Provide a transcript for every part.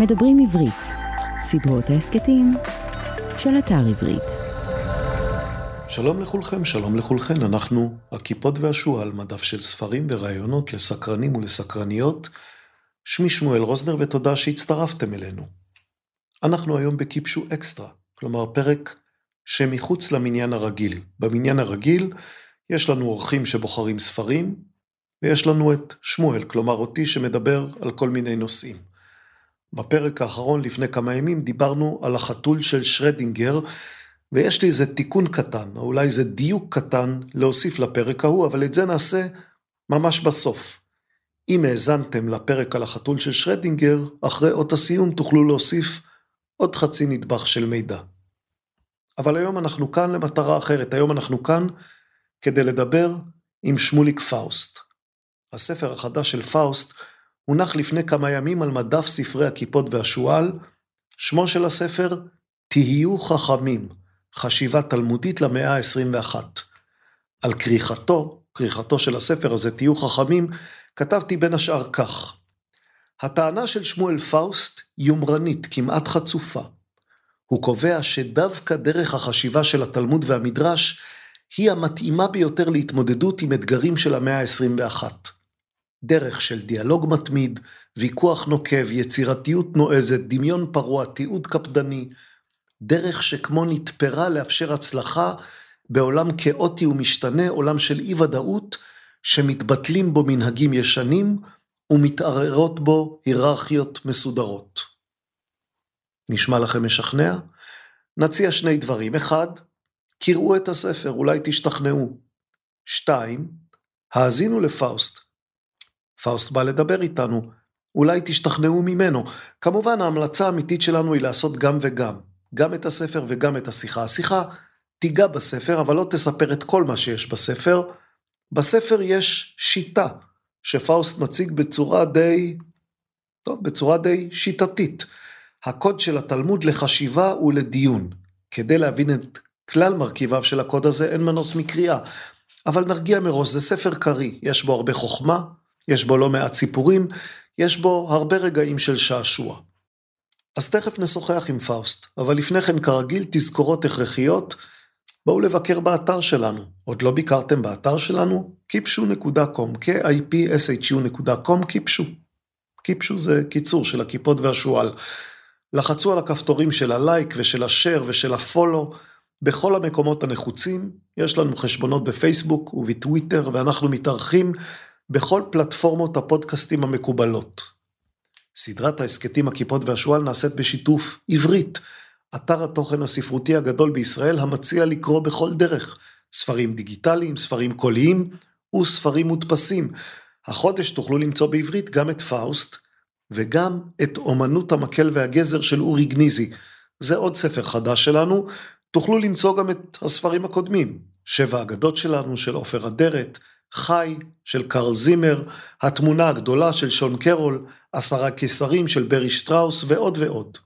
מדברים עברית, סדרות ההסכתים של אתר עברית. שלום לכולכם, שלום לכולכן, אנחנו הכיפות והשועל, מדף של ספרים ורעיונות לסקרנים ולסקרניות. שמי שמואל רוזנר ותודה שהצטרפתם אלינו. אנחנו היום בקיפשו אקסטרה, כלומר פרק שמחוץ למניין הרגיל. במניין הרגיל יש לנו אורחים שבוחרים ספרים, ויש לנו את שמואל, כלומר אותי שמדבר על כל מיני נושאים. בפרק האחרון לפני כמה ימים דיברנו על החתול של שרדינגר, ויש לי איזה תיקון קטן, או אולי איזה דיוק קטן להוסיף לפרק ההוא, אבל את זה נעשה ממש בסוף. אם האזנתם לפרק על החתול של שרדינגר, אחרי אות הסיום תוכלו להוסיף עוד חצי נדבך של מידע. אבל היום אנחנו כאן למטרה אחרת, היום אנחנו כאן כדי לדבר עם שמוליק פאוסט. הספר החדש של פאוסט הונח לפני כמה ימים על מדף ספרי הכיפות והשועל, שמו של הספר תהיו חכמים, חשיבה תלמודית למאה ה-21. על כריכתו, כריכתו של הספר הזה, תהיו חכמים, כתבתי בין השאר כך: הטענה של שמואל פאוסט יומרנית, כמעט חצופה. הוא קובע שדווקא דרך החשיבה של התלמוד והמדרש היא המתאימה ביותר להתמודדות עם אתגרים של המאה ה-21. דרך של דיאלוג מתמיד, ויכוח נוקב, יצירתיות נועזת, דמיון פרוע, תיעוד קפדני, דרך שכמו נתפרה לאפשר הצלחה בעולם כאוטי ומשתנה, עולם של אי ודאות, שמתבטלים בו מנהגים ישנים ומתערערות בו היררכיות מסודרות. נשמע לכם משכנע? נציע שני דברים. אחד, קראו את הספר, אולי תשתכנעו. שתיים, האזינו לפאוסט. פאוסט בא לדבר איתנו, אולי תשתכנעו ממנו. כמובן ההמלצה האמיתית שלנו היא לעשות גם וגם, גם את הספר וגם את השיחה. השיחה תיגע בספר, אבל לא תספר את כל מה שיש בספר. בספר יש שיטה שפאוסט מציג בצורה די, טוב, בצורה די שיטתית. הקוד של התלמוד לחשיבה ולדיון. כדי להבין את כלל מרכיביו של הקוד הזה אין מנוס מקריאה. אבל נרגיע מראש, זה ספר קריא, יש בו הרבה חוכמה, יש בו לא מעט סיפורים, יש בו הרבה רגעים של שעשוע. אז תכף נשוחח עם פאוסט, אבל לפני כן כרגיל תזכורות הכרחיות, בואו לבקר באתר שלנו. עוד לא ביקרתם באתר שלנו? kipshu.com, k-i-p-s-h-u.com, kipshu. kipshu זה קיצור של הכיפות והשועל. לחצו על הכפתורים של הלייק ושל השare ושל הפולו בכל המקומות הנחוצים. יש לנו חשבונות בפייסבוק ובטוויטר ואנחנו מתארחים בכל פלטפורמות הפודקאסטים המקובלות. סדרת ההסכתים הכיפות והשועל נעשית בשיתוף עברית, אתר התוכן הספרותי הגדול בישראל המציע לקרוא בכל דרך, ספרים דיגיטליים, ספרים קוליים וספרים מודפסים. החודש תוכלו למצוא בעברית גם את פאוסט וגם את אומנות המקל והגזר של אורי גניזי. זה עוד ספר חדש שלנו, תוכלו למצוא גם את הספרים הקודמים, שבע אגדות שלנו של עופר אדרת, חי של קרל זימר, התמונה הגדולה של שון קרול, עשרה קיסרים של ברי שטראוס ועוד ועוד.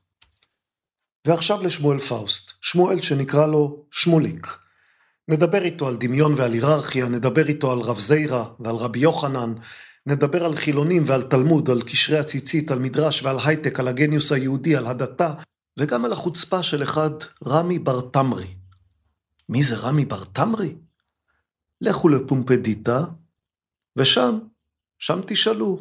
ועכשיו לשמואל פאוסט, שמואל שנקרא לו שמוליק. נדבר איתו על דמיון ועל היררכיה, נדבר איתו על רב זיירה ועל רבי יוחנן, נדבר על חילונים ועל תלמוד, על קשרי הציצית, על מדרש ועל הייטק, על הגניוס היהודי, על הדתה, וגם על החוצפה של אחד רמי בר תמרי. מי זה רמי בר תמרי? לכו לפומפדיטה, ושם, שם תשאלו.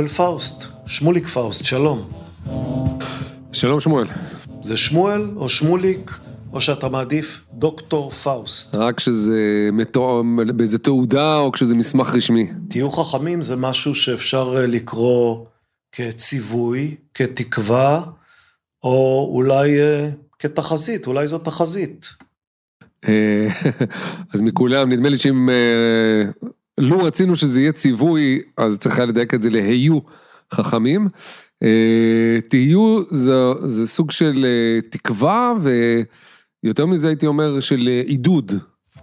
שמואל פאוסט, שמוליק פאוסט, שלום. שלום שמואל. זה שמואל או שמוליק, או שאתה מעדיף דוקטור פאוסט? רק כשזה מתואם באיזה תעודה או כשזה מסמך רשמי. תהיו חכמים זה משהו שאפשר אה, לקרוא כציווי, כתקווה, או אולי אה, כתחזית, אולי זו תחזית. אה, אז מכולם, נדמה לי שאם, לו רצינו שזה יהיה ציווי, אז צריך היה לדייק את זה להיו חכמים. אה, תהיו זה, זה סוג של תקווה, ויותר מזה הייתי אומר של עידוד.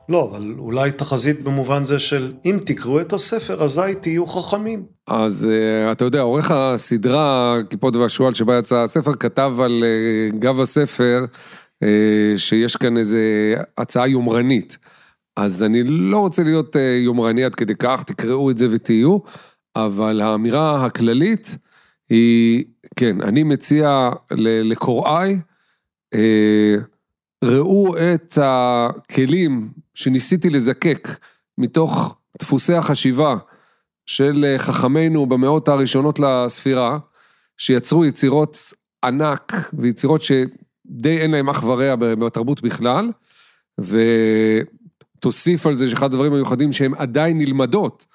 לא, אבל אולי תחזית במובן זה של אם תקראו את הספר, אזי תהיו חכמים. אז אתה יודע, עורך הסדרה, כיפות והשועל, שבה יצא הספר, כתב על גב הספר, אה, שיש כאן איזה הצעה יומרנית. אז אני לא רוצה להיות אה, יומרני עד כדי כך, תקראו את זה ותהיו, אבל האמירה הכללית היא, כן, אני מציע לקוראי, אה, ראו את הכלים שניסיתי לזקק מתוך דפוסי החשיבה של חכמינו במאות הראשונות לספירה, שיצרו יצירות ענק ויצירות ש... די אין להם אח ורע בתרבות בכלל, ותוסיף על זה שאחד הדברים המיוחדים שהם עדיין נלמדות,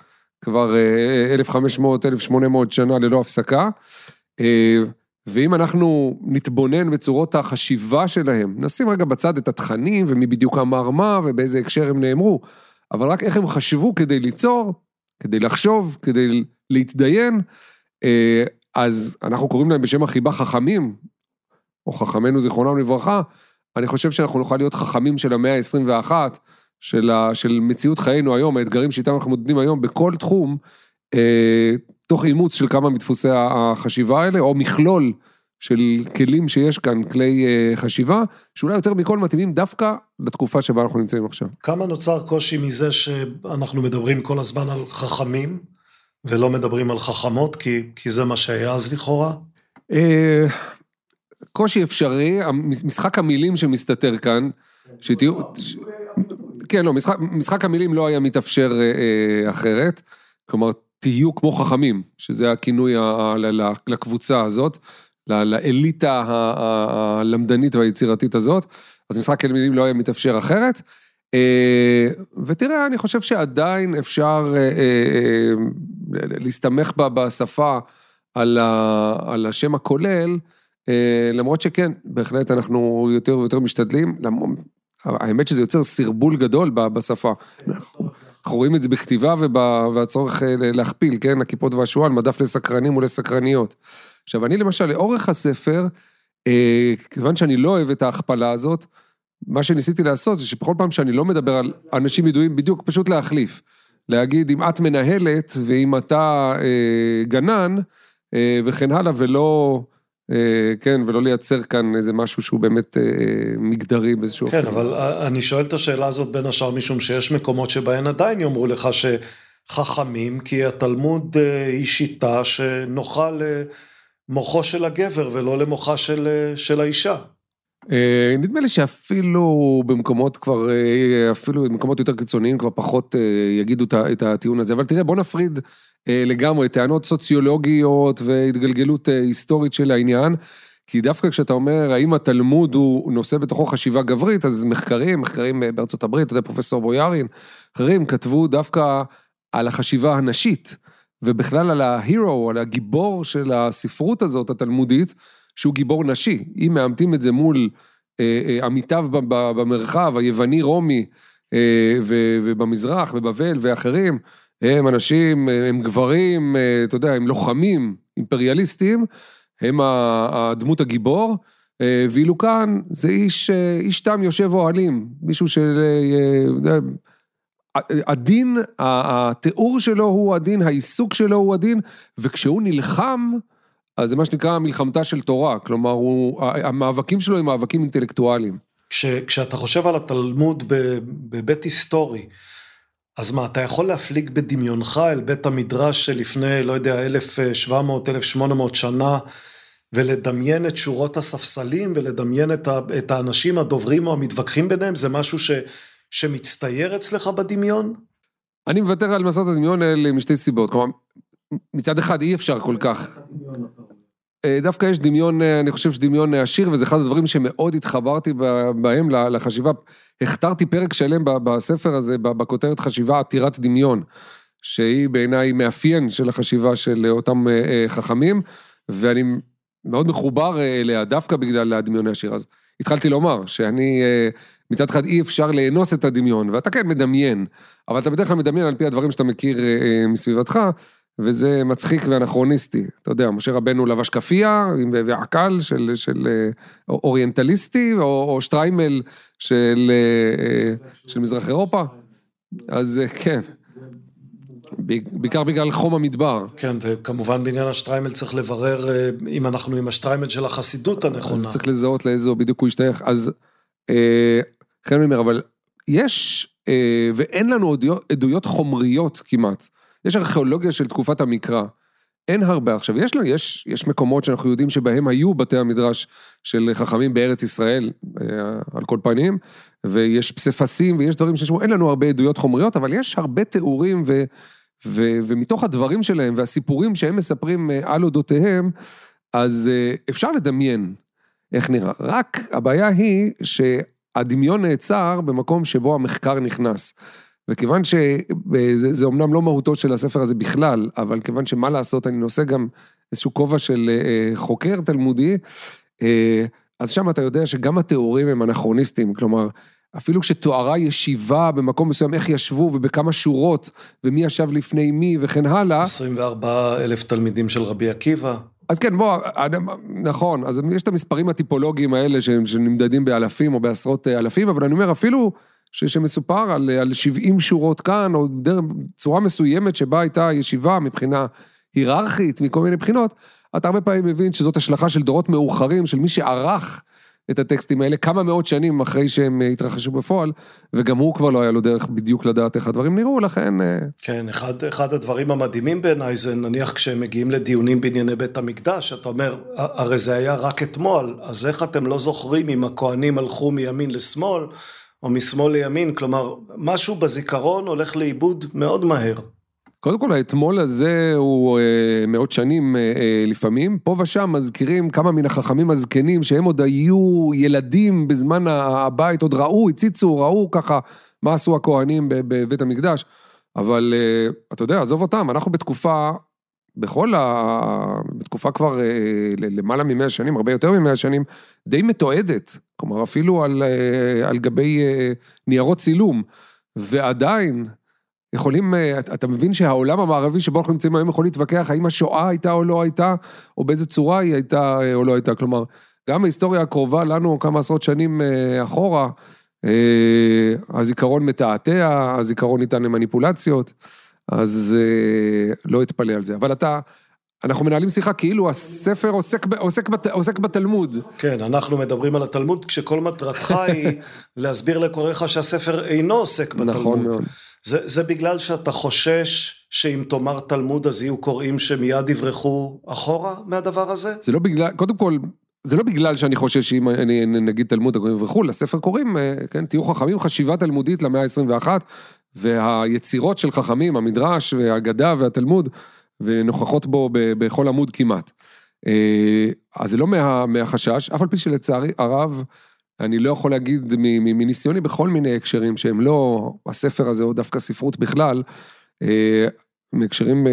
כבר 1,500-1,800 אה, שנה ללא הפסקה, אה, ואם אנחנו נתבונן בצורות החשיבה שלהם, נשים רגע בצד את התכנים ומי בדיוק אמר מה ובאיזה הקשר הם נאמרו, אבל רק איך הם חשבו כדי ליצור, כדי לחשוב, כדי להתדיין, אה, אז אנחנו קוראים להם בשם החיבה חכמים, או חכמינו זיכרונם לברכה, אני חושב שאנחנו נוכל להיות חכמים של המאה ה-21, של, ה, של מציאות חיינו היום, האתגרים שאיתם אנחנו מתמודדים היום בכל תחום, אה, תוך אימוץ של כמה מדפוסי החשיבה האלה, או מכלול של כלים שיש כאן, כלי אה, חשיבה, שאולי יותר מכל מתאימים דווקא לתקופה שבה אנחנו נמצאים עכשיו. כמה נוצר קושי מזה שאנחנו מדברים כל הזמן על חכמים, ולא מדברים על חכמות, כי, כי זה מה שהיה אז לכאורה? אה, קושי אפשרי, משחק המילים שמסתתר כאן, שתהיו... כן, לא, משחק, משחק המילים לא היה מתאפשר אה, אה אחרת. כלומר, תהיו כמו חכמים, שזה הכינוי לקבוצה הזאת, לאליטה הלמדנית והיצירתית הזאת, אז משחק המילים לא היה מתאפשר אחרת. אה, ותראה, אני חושב שעדיין אפשר אה, להסתמך בשפה על השם הכולל, אה, למרות שכן, בהחלט אנחנו יותר ויותר משתדלים, האמת שזה יוצר סרבול גדול בשפה. אנחנו רואים את זה בכתיבה והצורך אה, להכפיל, כן, הכיפות והשועל, מדף לסקרנים ולסקרניות. עכשיו, אני למשל, לאורך הספר, אה, כיוון שאני לא אוהב את ההכפלה הזאת, מה שניסיתי לעשות זה שבכל פעם שאני לא מדבר על אנשים ידועים, בדיוק פשוט להחליף. להגיד, אם את מנהלת ואם אתה אה, גנן, אה, וכן הלאה, ולא... אה, כן, ולא לייצר כאן איזה משהו שהוא באמת אה, מגדרי באיזשהו כן, אופן. אבל אני שואל את השאלה הזאת בין השאר משום שיש מקומות שבהן עדיין יאמרו לך שחכמים, כי התלמוד אה, היא שיטה שנוחה למוחו של הגבר ולא למוחה של, של האישה. נדמה לי שאפילו במקומות כבר, אפילו במקומות יותר קיצוניים כבר פחות יגידו את הטיעון הזה, אבל תראה בוא נפריד אה, לגמרי, טענות סוציולוגיות והתגלגלות אה, היסטורית של העניין. כי דווקא כשאתה אומר, האם התלמוד הוא נושא בתוכו חשיבה גברית, אז מחקרים, מחקרים אה, בארצות הברית, אתה יודע, פרופסור בויארין, אחרים כתבו דווקא על החשיבה הנשית, ובכלל על ההירו, על הגיבור של הספרות הזאת, התלמודית, שהוא גיבור נשי. אם מאמתים את זה מול עמיתיו במרחב, היווני-רומי, ובמזרח, בבבל ואחרים, הם אנשים, הם גברים, אתה יודע, הם לוחמים אימפריאליסטים, הם הדמות הגיבור, ואילו כאן זה איש, איש תם יושב אוהלים, מישהו של... הדין, התיאור שלו הוא הדין, העיסוק שלו הוא הדין, וכשהוא נלחם, אז זה מה שנקרא מלחמתה של תורה, כלומר, הוא, המאבקים שלו הם מאבקים אינטלקטואליים. כש, כשאתה חושב על התלמוד בבית היסטורי, אז מה, אתה יכול להפליג בדמיונך אל בית המדרש שלפני, לא יודע, 1,700, 1,800 שנה, ולדמיין את שורות הספסלים, ולדמיין את, ה, את האנשים הדוברים או המתווכחים ביניהם, זה משהו ש, שמצטייר אצלך בדמיון? אני מוותר על מסעות הדמיון האלה משתי סיבות. כלומר, מצד אחד אי אפשר כל כך. אה, דווקא יש דמיון, אה, אני חושב שדמיון עשיר, וזה אחד הדברים שמאוד התחברתי בהם לחשיבה. הכתרתי פרק שלם בספר הזה, בכותרת חשיבה עתירת דמיון, שהיא בעיניי מאפיין של החשיבה של אותם אה, חכמים, ואני מאוד מחובר אליה דווקא בגלל הדמיון העשיר. אז התחלתי לומר שאני מצד אחד אי אפשר לאנוס את הדמיון, ואתה כן מדמיין, אבל אתה בדרך כלל מדמיין על פי הדברים שאתה מכיר אה, אה, מסביבתך, וזה מצחיק ואנכרוניסטי. אתה יודע, משה רבנו לבש כאפיה ועקל של, של אה, אוריינטליסטי, או, או שטריימל של, אה, אה, של מזרח אירופה. אז כן. בעיקר בגלל חום המדבר. כן, וכמובן בעניין השטריימל צריך לברר אם אנחנו עם השטריימל של החסידות הנכונה. אז צריך לזהות לאיזו בדיוק הוא ישתייך. אז חן מימר, אבל יש, ואין לנו עדויות חומריות כמעט. יש ארכיאולוגיה של תקופת המקרא. אין הרבה. עכשיו, יש, יש, יש מקומות שאנחנו יודעים שבהם היו בתי המדרש של חכמים בארץ ישראל, אה, על כל פנים, ויש פסיפסים ויש דברים שיש, אין לנו הרבה עדויות חומריות, אבל יש הרבה תיאורים ו, ו, ומתוך הדברים שלהם והסיפורים שהם מספרים אה, על אודותיהם, אז אה, אפשר לדמיין איך נראה. רק הבעיה היא שהדמיון נעצר במקום שבו המחקר נכנס. וכיוון שזה אומנם לא מהותו של הספר הזה בכלל, אבל כיוון שמה לעשות, אני נושא גם איזשהו כובע של אה, חוקר תלמודי, אה, אז שם אתה יודע שגם התיאורים הם אנכרוניסטיים, כלומר, אפילו כשתוארה ישיבה במקום מסוים, איך ישבו ובכמה שורות, ומי ישב לפני מי וכן הלאה. 24 אלף תלמידים של רבי עקיבא. אז כן, בוא, נכון, אז יש את המספרים הטיפולוגיים האלה שנמדדים באלפים או בעשרות אה, אלפים, אבל אני אומר, אפילו שמסופר על, על 70 שורות כאן, או צורה מסוימת שבה הייתה ישיבה מבחינה היררכית, מכל מיני בחינות, אתה הרבה פעמים מבין שזאת השלכה של דורות מאוחרים, של מי שערך את הטקסטים האלה כמה מאות שנים אחרי שהם התרחשו בפועל, וגם הוא כבר לא היה לו דרך בדיוק לדעת איך הדברים נראו, לכן... אה, כן, אחד, אחד הדברים המדהימים בעיניי זה נניח כשהם מגיעים לדיונים בענייני בית המקדש, אתה אומר, הרי זה היה רק אתמול, אז איך אתם לא זוכרים אם הכוהנים הלכו מימין לשמאל? או משמאל לימין, כלומר, משהו בזיכרון הולך לאיבוד מאוד מהר. קודם כל, האתמול הזה הוא אה, מאות שנים אה, אה, לפעמים. פה ושם מזכירים כמה מן החכמים הזקנים, שהם עוד היו ילדים בזמן הבית, עוד ראו, הציצו, ראו ככה מה עשו הכוהנים בבית המקדש. אבל אה, אתה יודע, עזוב אותם, אנחנו בתקופה בכל ה... בתקופה כבר אה, למעלה ממאה שנים, הרבה יותר ממאה שנים, די מתועדת. כלומר, אפילו על, אה, על גבי אה, ניירות צילום. ועדיין, יכולים, אתה מבין שהעולם המערבי שבו אנחנו נמצאים היום יכול להתווכח האם השואה הייתה או לא הייתה, או באיזה צורה היא הייתה או לא הייתה. כלומר, גם ההיסטוריה הקרובה לנו כמה עשרות שנים אחורה, הזיכרון מתעתע, הזיכרון ניתן למניפולציות. אז אה, לא אתפלא על זה. אבל אתה, אנחנו מנהלים שיחה כאילו הספר עוסק, עוסק, בת, עוסק בתלמוד. כן, אנחנו מדברים על התלמוד כשכל מטרתך היא להסביר לקוראיך שהספר אינו עוסק בתלמוד. נכון מאוד. זה, זה בגלל שאתה חושש שאם תאמר תלמוד אז יהיו קוראים שמיד יברחו אחורה מהדבר הזה? זה לא בגלל, קודם כל, זה לא בגלל שאני חושש שאם אני נגיד תלמוד וכו', לספר קוראים, אה, כן, תהיו חכמים, חשיבה תלמודית למאה ה-21, והיצירות של חכמים, המדרש והאגדה והתלמוד, ונוכחות בו בכל עמוד כמעט. אה, אז זה לא מה, מהחשש, אף על פי שלצערי הרב, אני לא יכול להגיד מניסיוני בכל מיני הקשרים שהם לא הספר הזה או דווקא ספרות בכלל, אה, מהקשרים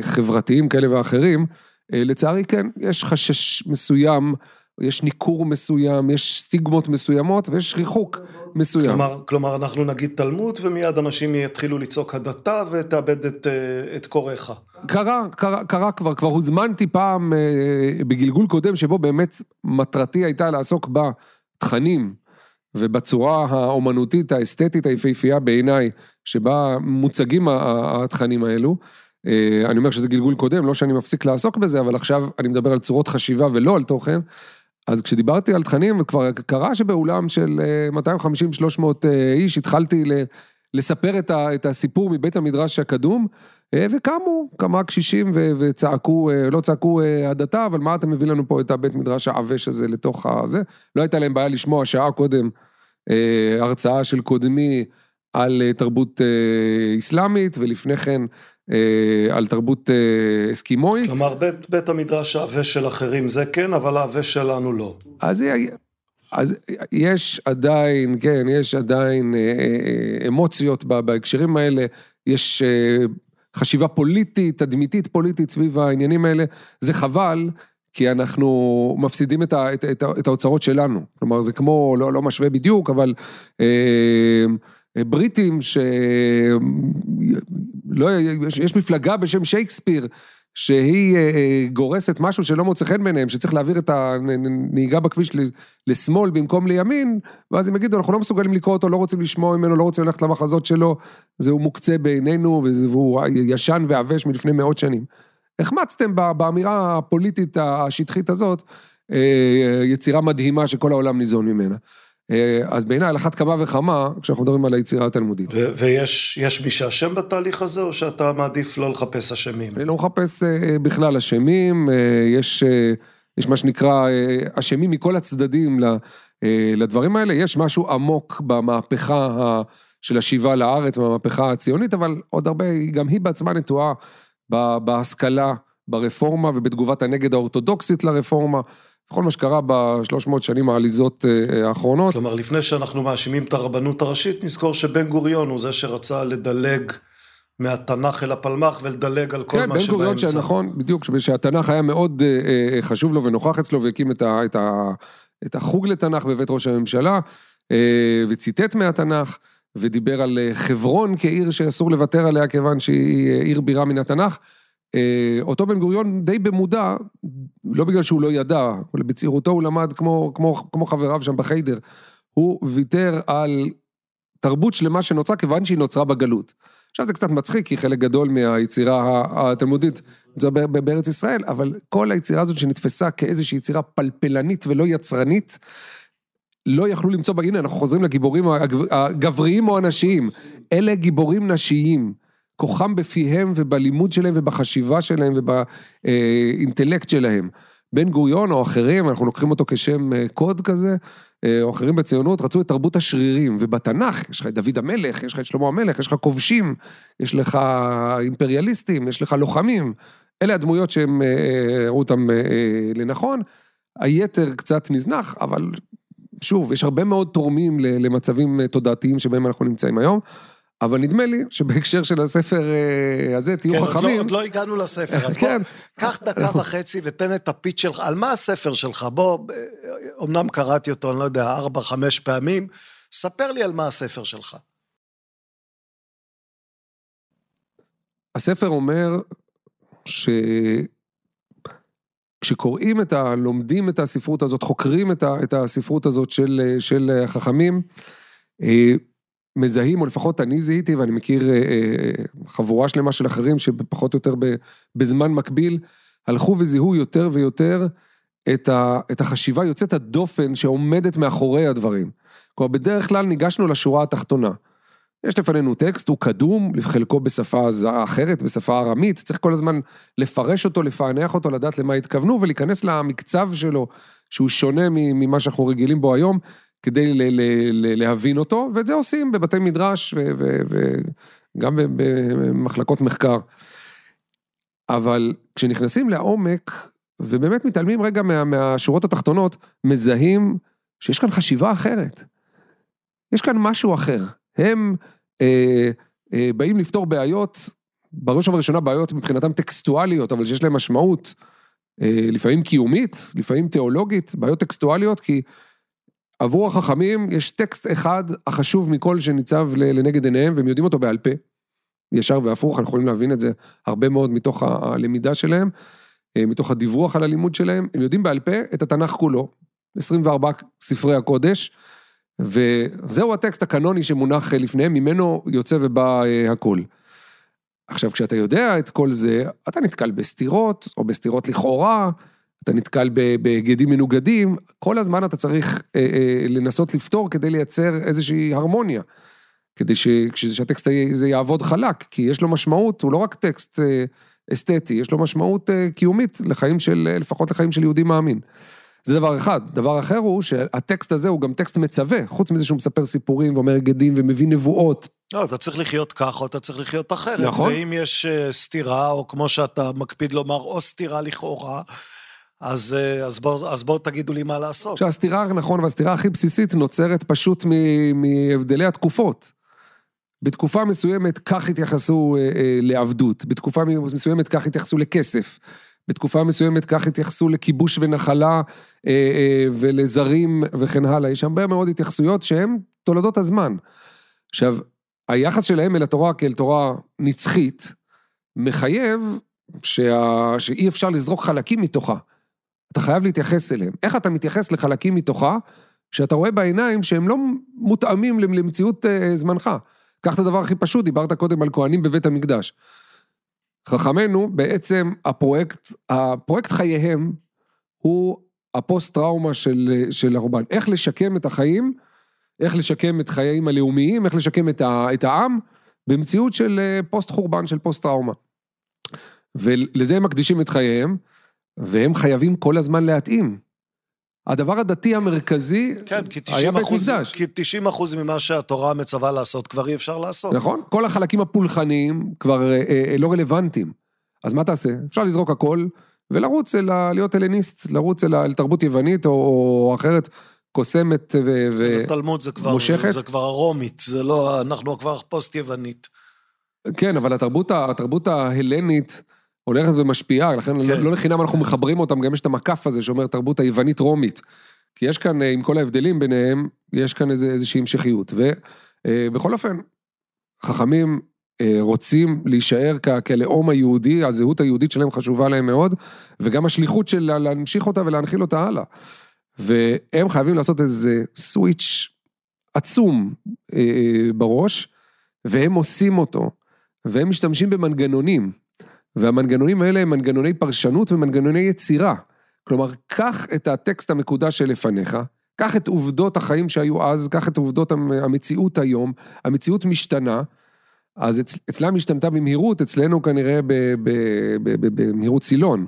חברתיים כאלה ואחרים, לצערי כן, יש חשש מסוים יש ניכור מסוים, יש סטיגמות מסוימות ויש ריחוק מסוים. כלומר, כלומר אנחנו נגיד תלמוד ומיד אנשים יתחילו לצעוק הדתה ותאבד את, אה, את קוראיך. קרה, קרה, קרה כבר, כבר הוזמנתי פעם אה, בגלגול קודם שבו באמת מטרתי הייתה לעסוק בתכנים ובצורה האומנותית, האסתטית, היפהפייה בעיניי, שבה מוצגים התכנים האלו. אה, אני אומר שזה גלגול קודם, לא שאני מפסיק לעסוק בזה, אבל עכשיו אני מדבר על צורות חשיבה ולא על תוכן. אז כשדיברתי על תכנים, כבר קרה שבאולם של 250-300 אה, אה, איש התחלתי לספר את הסיפור מבית המדרש הקדום, אה, וקמו כמה קשישים וצעקו, לא צעקו הדתה, אבל מה אתה מביא לנו פה את הבית מדרש העבש הזה לתוך הזה? לא הייתה להם בעיה לשמוע שעה קודם הרצאה של קודמי על תרבות אסלאמית, ולפני כן על תרבות אה, אסקימואית. כלומר, בית, בית המדרש העבה של אחרים זה כן, אבל העבה שלנו לא. אז, אז יש עדיין, כן, יש עדיין אה, אמוציות בהקשרים האלה, יש חשיבה פוליטית, תדמיתית פוליטית סביב העניינים האלה, זה חבל, כי אנחנו מפסידים את, ה, את, את, את האוצרות שלנו. כלומר, זה כמו, לא, לא משווה בדיוק, אבל אה, בריטים ש... לא, יש, יש מפלגה בשם שייקספיר, שהיא אה, אה, גורסת משהו שלא מוצא חן בעיניהם, שצריך להעביר את הנהיגה בכביש לשמאל במקום לימין, ואז הם יגידו, אנחנו לא מסוגלים לקרוא אותו, לא רוצים לשמוע ממנו, לא רוצים ללכת למחזות שלו, זהו מוקצה בעינינו, והוא ישן ועבש מלפני מאות שנים. החמצתם באמירה הפוליטית השטחית הזאת, אה, יצירה מדהימה שכל העולם ניזון ממנה. אה, אז בעיניי על אחת כמה וכמה, כשאנחנו מדברים על היצירה התלמודית. ויש מי שאשם בתהליך הזה, או שאתה מעדיף לא לחפש אשמים? אני לא מחפש אה, בכלל אשמים, יש, יש מה שנקרא אשמים מכל הצדדים לדברים האלה, יש משהו עמוק במהפכה של השיבה לארץ, במהפכה הציונית, אבל עוד הרבה, גם היא בעצמה נטועה בהשכלה, ברפורמה ובתגובת הנגד האורתודוקסית לרפורמה. בכל מה שקרה בשלוש מאות שנים העליזות אה, האחרונות. כלומר, לפני שאנחנו מאשימים את הרבנות הראשית, נזכור שבן גוריון הוא זה שרצה לדלג מהתנ"ך אל הפלמ"ח ולדלג על כל כן, מה שבאמצע. כן, בן גוריון שנכון, בדיוק, שהתנ"ך היה מאוד אה, אה, חשוב לו ונוכח אצלו והקים את, ה, את, ה, את החוג לתנ"ך בבית ראש הממשלה, וציטט מהתנ"ך. ודיבר על חברון כעיר שאסור לוותר עליה כיוון שהיא עיר בירה מן התנ"ך. אה, אותו בן גוריון די במודע, לא בגלל שהוא לא ידע, בצעירותו הוא למד כמו, כמו, כמו חבריו שם בחיידר, הוא ויתר על תרבות שלמה שנוצרה כיוון שהיא נוצרה בגלות. עכשיו זה קצת מצחיק, כי חלק גדול מהיצירה התלמודית זה בארץ ישראל, אבל כל היצירה הזאת שנתפסה כאיזושהי יצירה פלפלנית ולא יצרנית, לא יכלו למצוא בה, הנה אנחנו חוזרים לגיבורים הגבריים או הנשיים, אלה גיבורים נשיים. כוחם בפיהם ובלימוד שלהם ובחשיבה שלהם ובאינטלקט שלהם. בן גוריון או אחרים, אנחנו לוקחים אותו כשם אה, קוד כזה, אה, או אחרים בציונות, רצו את תרבות השרירים, ובתנ"ך, יש לך את דוד המלך, יש לך את שלמה המלך, יש לך כובשים, יש לך אימפריאליסטים, יש לך לוחמים, אלה הדמויות שהם אה, הראו אותם לנכון. היתר קצת נזנח, אבל שוב, יש הרבה מאוד תורמים למצבים תודעתיים שבהם אנחנו נמצאים היום. אבל נדמה לי שבהקשר של הספר אה, הזה, תהיו כן, חכמים. כן, עוד לא הגענו לספר, אז כן. בוא, קח דקה וחצי ותן את הפיץ שלך. על מה הספר שלך? בוא, אמנם קראתי אותו, אני לא יודע, ארבע, חמש פעמים, ספר לי על מה הספר שלך. הספר אומר ש... כשקוראים את ה... לומדים את הספרות הזאת, חוקרים את, ה... את הספרות הזאת של, של החכמים, אה, מזהים, או לפחות אני זיהיתי, ואני מכיר אה, אה, חבורה שלמה של אחרים שפחות או יותר בזמן מקביל, הלכו וזיהו יותר ויותר את, החשיבה יוצאת הדופן שעומדת מאחורי הדברים. כלומר, בדרך כלל ניגשנו לשורה התחתונה. יש לפנינו טקסט, הוא קדום, חלקו בשפה אחרת, בשפה ארמית, צריך כל הזמן לפרש אותו, לפענח אותו, לדעת למה התכוונו ולהיכנס למקצב שלו, שהוא שונה ממה שאנחנו רגילים בו היום, כדי ל- ל- ל- להבין אותו, ואת זה עושים בבתי מדרש וגם במחלקות מחקר. אבל כשנכנסים לעומק, ובאמת מתעלמים רגע מה, מהשורות התחתונות, מזהים שיש כאן חשיבה אחרת. יש כאן משהו אחר. הם אה, אה, באים לפתור בעיות, בראש ובראשונה בעיות מבחינתם טקסטואליות, אבל שיש להם משמעות, אה, לפעמים קיומית, לפעמים תיאולוגית, בעיות טקסטואליות, כי עבור החכמים יש טקסט אחד החשוב מכל שניצב לנגד עיניהם, והם יודעים אותו בעל פה. ישר והפוך, אנחנו יכולים להבין את זה הרבה מאוד מתוך הלמידה שלהם, אה, מתוך הדיווח על הלימוד שלהם, הם יודעים בעל פה את התנ"ך כולו, 24 ספרי הקודש, וזהו הטקסט הקנוני שמונח לפניהם, ממנו יוצא ובא אה, הכל. עכשיו, כשאתה יודע את כל זה, אתה נתקל בסתירות, או בסתירות לכאורה, אתה נתקל בגדים מנוגדים, כל הזמן אתה צריך אה, אה, לנסות לפתור כדי לייצר איזושהי הרמוניה. כדי ש, שהטקסט הזה יעבוד חלק, כי יש לו משמעות, הוא לא רק טקסט אה, אסתטי, יש לו משמעות קיומית לחיים של, לפחות לחיים של יהודי מאמין. זה דבר אחד. דבר אחר הוא שהטקסט הזה הוא גם טקסט מצווה, חוץ מזה שהוא מספר סיפורים ואומר גדים ומביא נבואות. לא, אתה צריך לחיות או אתה צריך לחיות אחרת. נכון. ואם יש סתירה, או כמו שאתה מקפיד לומר, או סתירה לכאורה, אז, אה, אז בואו בוא תגידו לי מה לעשות. עכשיו, הסתירה, נכון, והסתירה הכי בסיסית נוצרת פשוט מהבדלי התקופות. בתקופה מסוימת כך התייחסו אה, אה, לעבדות, בתקופה מסוימת כך התייחסו לכסף, בתקופה מסוימת כך התייחסו לכיבוש ונחלה אה, אה, ולזרים וכן הלאה, יש הרבה מאוד התייחסויות שהן תולדות הזמן. עכשיו, היחס שלהם אל התורה כאל תורה נצחית, מחייב שה... שאי אפשר לזרוק חלקים מתוכה. אתה חייב להתייחס אליהם. איך אתה מתייחס לחלקים מתוכה, שאתה רואה בעיניים שהם לא מותאמים למציאות אה, זמנך. קח את הדבר הכי פשוט, דיברת קודם על כהנים בבית המקדש. חכמינו, בעצם הפרויקט, הפרויקט חייהם הוא הפוסט-טראומה של, של הרובן. איך לשקם את החיים, איך לשקם את חיים הלאומיים, איך לשקם את, ה, את העם, במציאות של אה, פוסט-חורבן, של פוסט-טראומה. ולזה הם מקדישים את חייהם, והם חייבים כל הזמן להתאים. הדבר הדתי המרכזי כן, היה 90 בית מקדש. כי 90 אחוז ממה שהתורה מצווה לעשות כבר אי אפשר לעשות. נכון? כל החלקים הפולחניים כבר אה, אה, לא רלוונטיים. אז מה תעשה? אפשר לזרוק הכל ולרוץ אל ה... להיות הלניסט, לרוץ אל, ה... אל תרבות יוונית או, או אחרת קוסמת ו... התלמוד זה כבר, מושכת? זה כבר הרומית, זה לא, אנחנו כבר פוסט-יוונית. כן, אבל התרבות, התרבות ההלנית הולכת ומשפיעה, לכן כן. לא, לא לחינם אנחנו מחברים אותם, גם יש את המקף הזה שאומר תרבות היוונית-רומית. כי יש כאן, אה, עם כל ההבדלים ביניהם, יש כאן איזה, איזושהי המשכיות. ובכל אופן, חכמים אה, רוצים להישאר כ- כלאום היהודי, הזהות היהודית שלהם חשובה להם מאוד, וגם השליחות של לה- להמשיך אותה ולהנחיל אותה הלאה. והם חייבים לעשות איזה סוויץ' עצום אה, אה, בראש, והם עושים אותו, והם משתמשים במנגנונים, והמנגנונים האלה הם מנגנוני פרשנות ומנגנוני יצירה. כלומר, קח את הטקסט המקודש שלפניך, קח את עובדות החיים שהיו אז, קח את עובדות המ- המציאות היום, המציאות משתנה, אז אצ, אצלם השתנתה במהירות, אצלנו כנראה במהירות סילון.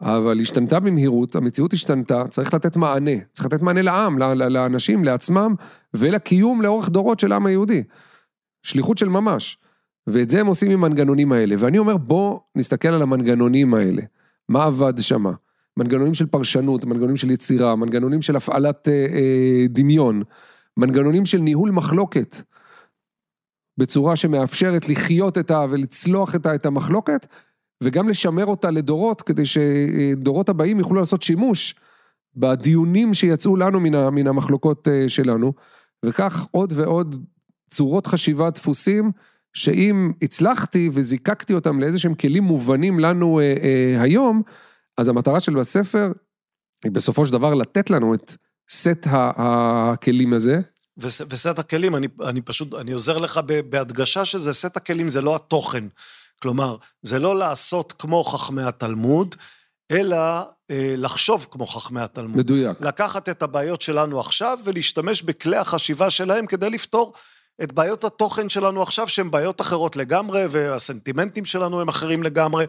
אבל השתנתה במהירות, המציאות השתנתה, צריך לתת מענה. צריך לתת מענה לעם, לאנשים, לעצמם, ולקיום לאורך דורות של העם היהודי. שליחות של ממש. ואת זה הם עושים עם המנגנונים האלה. ואני אומר, בוא נסתכל על המנגנונים האלה. מה עבד שמה? מנגנונים של פרשנות, מנגנונים של יצירה, מנגנונים של הפעלת אה, אה, דמיון, מנגנונים של ניהול מחלוקת, בצורה שמאפשרת לחיות את ה... ולצלוח את, ה, את המחלוקת, וגם לשמר אותה לדורות, כדי שדורות הבאים יוכלו לעשות שימוש בדיונים שיצאו לנו מן, מן המחלוקות אה, שלנו, וכך עוד ועוד צורות חשיבה, דפוסים, שאם הצלחתי וזיקקתי אותם לאיזה שהם כלים מובנים לנו אה, אה, היום, אז המטרה של הספר היא בסופו של דבר לתת לנו את סט ה- הכלים הזה. וס- וסט הכלים, אני, אני פשוט, אני עוזר לך בהדגשה שזה, סט הכלים זה לא התוכן. כלומר, זה לא לעשות כמו חכמי התלמוד, אלא אה, לחשוב כמו חכמי התלמוד. מדויק. לקחת את הבעיות שלנו עכשיו ולהשתמש בכלי החשיבה שלהם כדי לפתור את בעיות התוכן שלנו עכשיו, שהן בעיות אחרות לגמרי, והסנטימנטים שלנו הם אחרים לגמרי,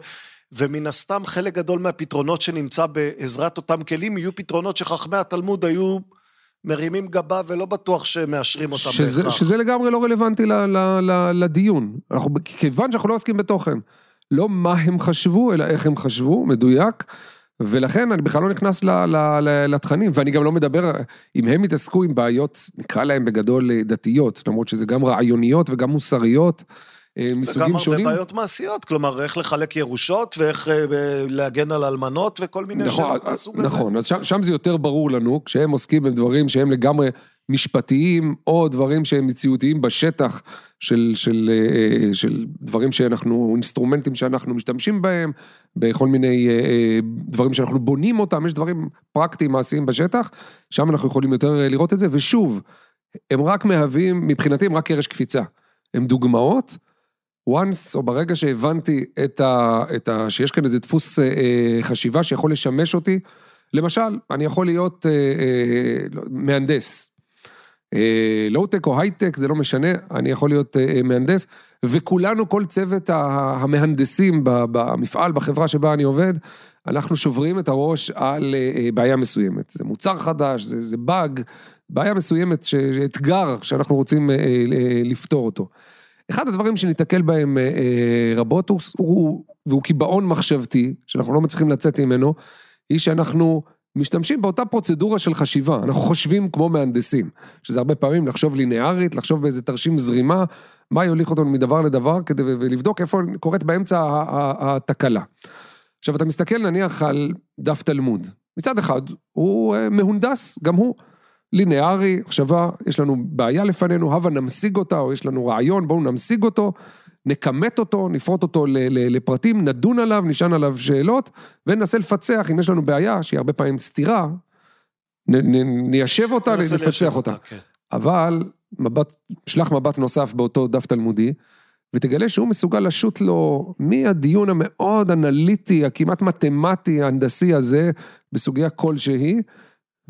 ומן הסתם חלק גדול מהפתרונות שנמצא בעזרת אותם כלים, יהיו פתרונות שחכמי התלמוד היו מרימים גבה ולא בטוח שמאשרים אותם שזה, בהכרח. שזה לגמרי לא רלוונטי ל, ל, ל, לדיון. אנחנו, כיוון שאנחנו לא עוסקים בתוכן. לא מה הם חשבו, אלא איך הם חשבו, מדויק. ולכן אני בכלל לא נכנס ל, ל, ל, לתכנים, ואני גם לא מדבר, אם הם יתעסקו עם בעיות, נקרא להם בגדול אה, דתיות, למרות שזה גם רעיוניות וגם מוסריות, אה, מסוגים וגם הרבה שונים. בעיות מעשיות, כלומר, איך לחלק ירושות ואיך אה, להגן על אלמנות וכל מיני נכון, שאלות מהסוג הזה. נכון, אז שם, שם זה יותר ברור לנו, כשהם עוסקים בדברים שהם לגמרי משפטיים, או דברים שהם מציאותיים בשטח, של, של, אה, של דברים שאנחנו, אינסטרומנטים שאנחנו משתמשים בהם, בכל מיני אה, אה, דברים שאנחנו בונים אותם, יש דברים פרקטיים, מעשיים בשטח, שם אנחנו יכולים יותר אה, לראות את זה, ושוב, הם רק מהווים, מבחינתי הם רק קרש קפיצה. הם דוגמאות, once, או ברגע שהבנתי את ה, את ה, שיש כאן איזה דפוס אה, אה, חשיבה שיכול לשמש אותי, למשל, אני יכול להיות אה, אה, לא, מהנדס. אה, לואו-טק או הייטק, זה לא משנה, אני יכול להיות אה, אה, מהנדס, וכולנו, כל צוות המהנדסים במפעל, בחברה שבה אני עובד, אנחנו שוברים את הראש על אה, אה, בעיה מסוימת. זה מוצר חדש, זה, זה באג, בעיה מסוימת, אתגר שאנחנו רוצים אה, אה, לפתור אותו. אחד הדברים שניתקל בהם אה, אה, רבות הוא, והוא קיבעון מחשבתי, שאנחנו לא מצליחים לצאת ממנו, היא שאנחנו משתמשים באותה פרוצדורה של חשיבה, אנחנו חושבים כמו מהנדסים, שזה הרבה פעמים לחשוב לינארית, לחשוב באיזה תרשים זרימה, מה יוליך אותנו מדבר לדבר, כדי ולבדוק איפה קורית באמצע התקלה. עכשיו, אתה מסתכל נניח על דף תלמוד. מצד אחד, הוא אה, מהונדס, גם הוא. לינארי, מחשבה, יש לנו בעיה לפנינו, הבה נמשיג אותה, או יש לנו רעיון, בואו נמשיג אותו, נכמת אותו, נפרוט אותו לפרטים, נדון עליו, נשען עליו שאלות, וננסה לפצח אם יש לנו בעיה, שהיא הרבה פעמים סתירה, ניישב אותה, נפצח אותה. כן. אבל, מבט, שלח מבט נוסף באותו דף תלמודי, ותגלה שהוא מסוגל לשוט לו מהדיון המאוד אנליטי, הכמעט מתמטי, ההנדסי הזה, בסוגיה כלשהי,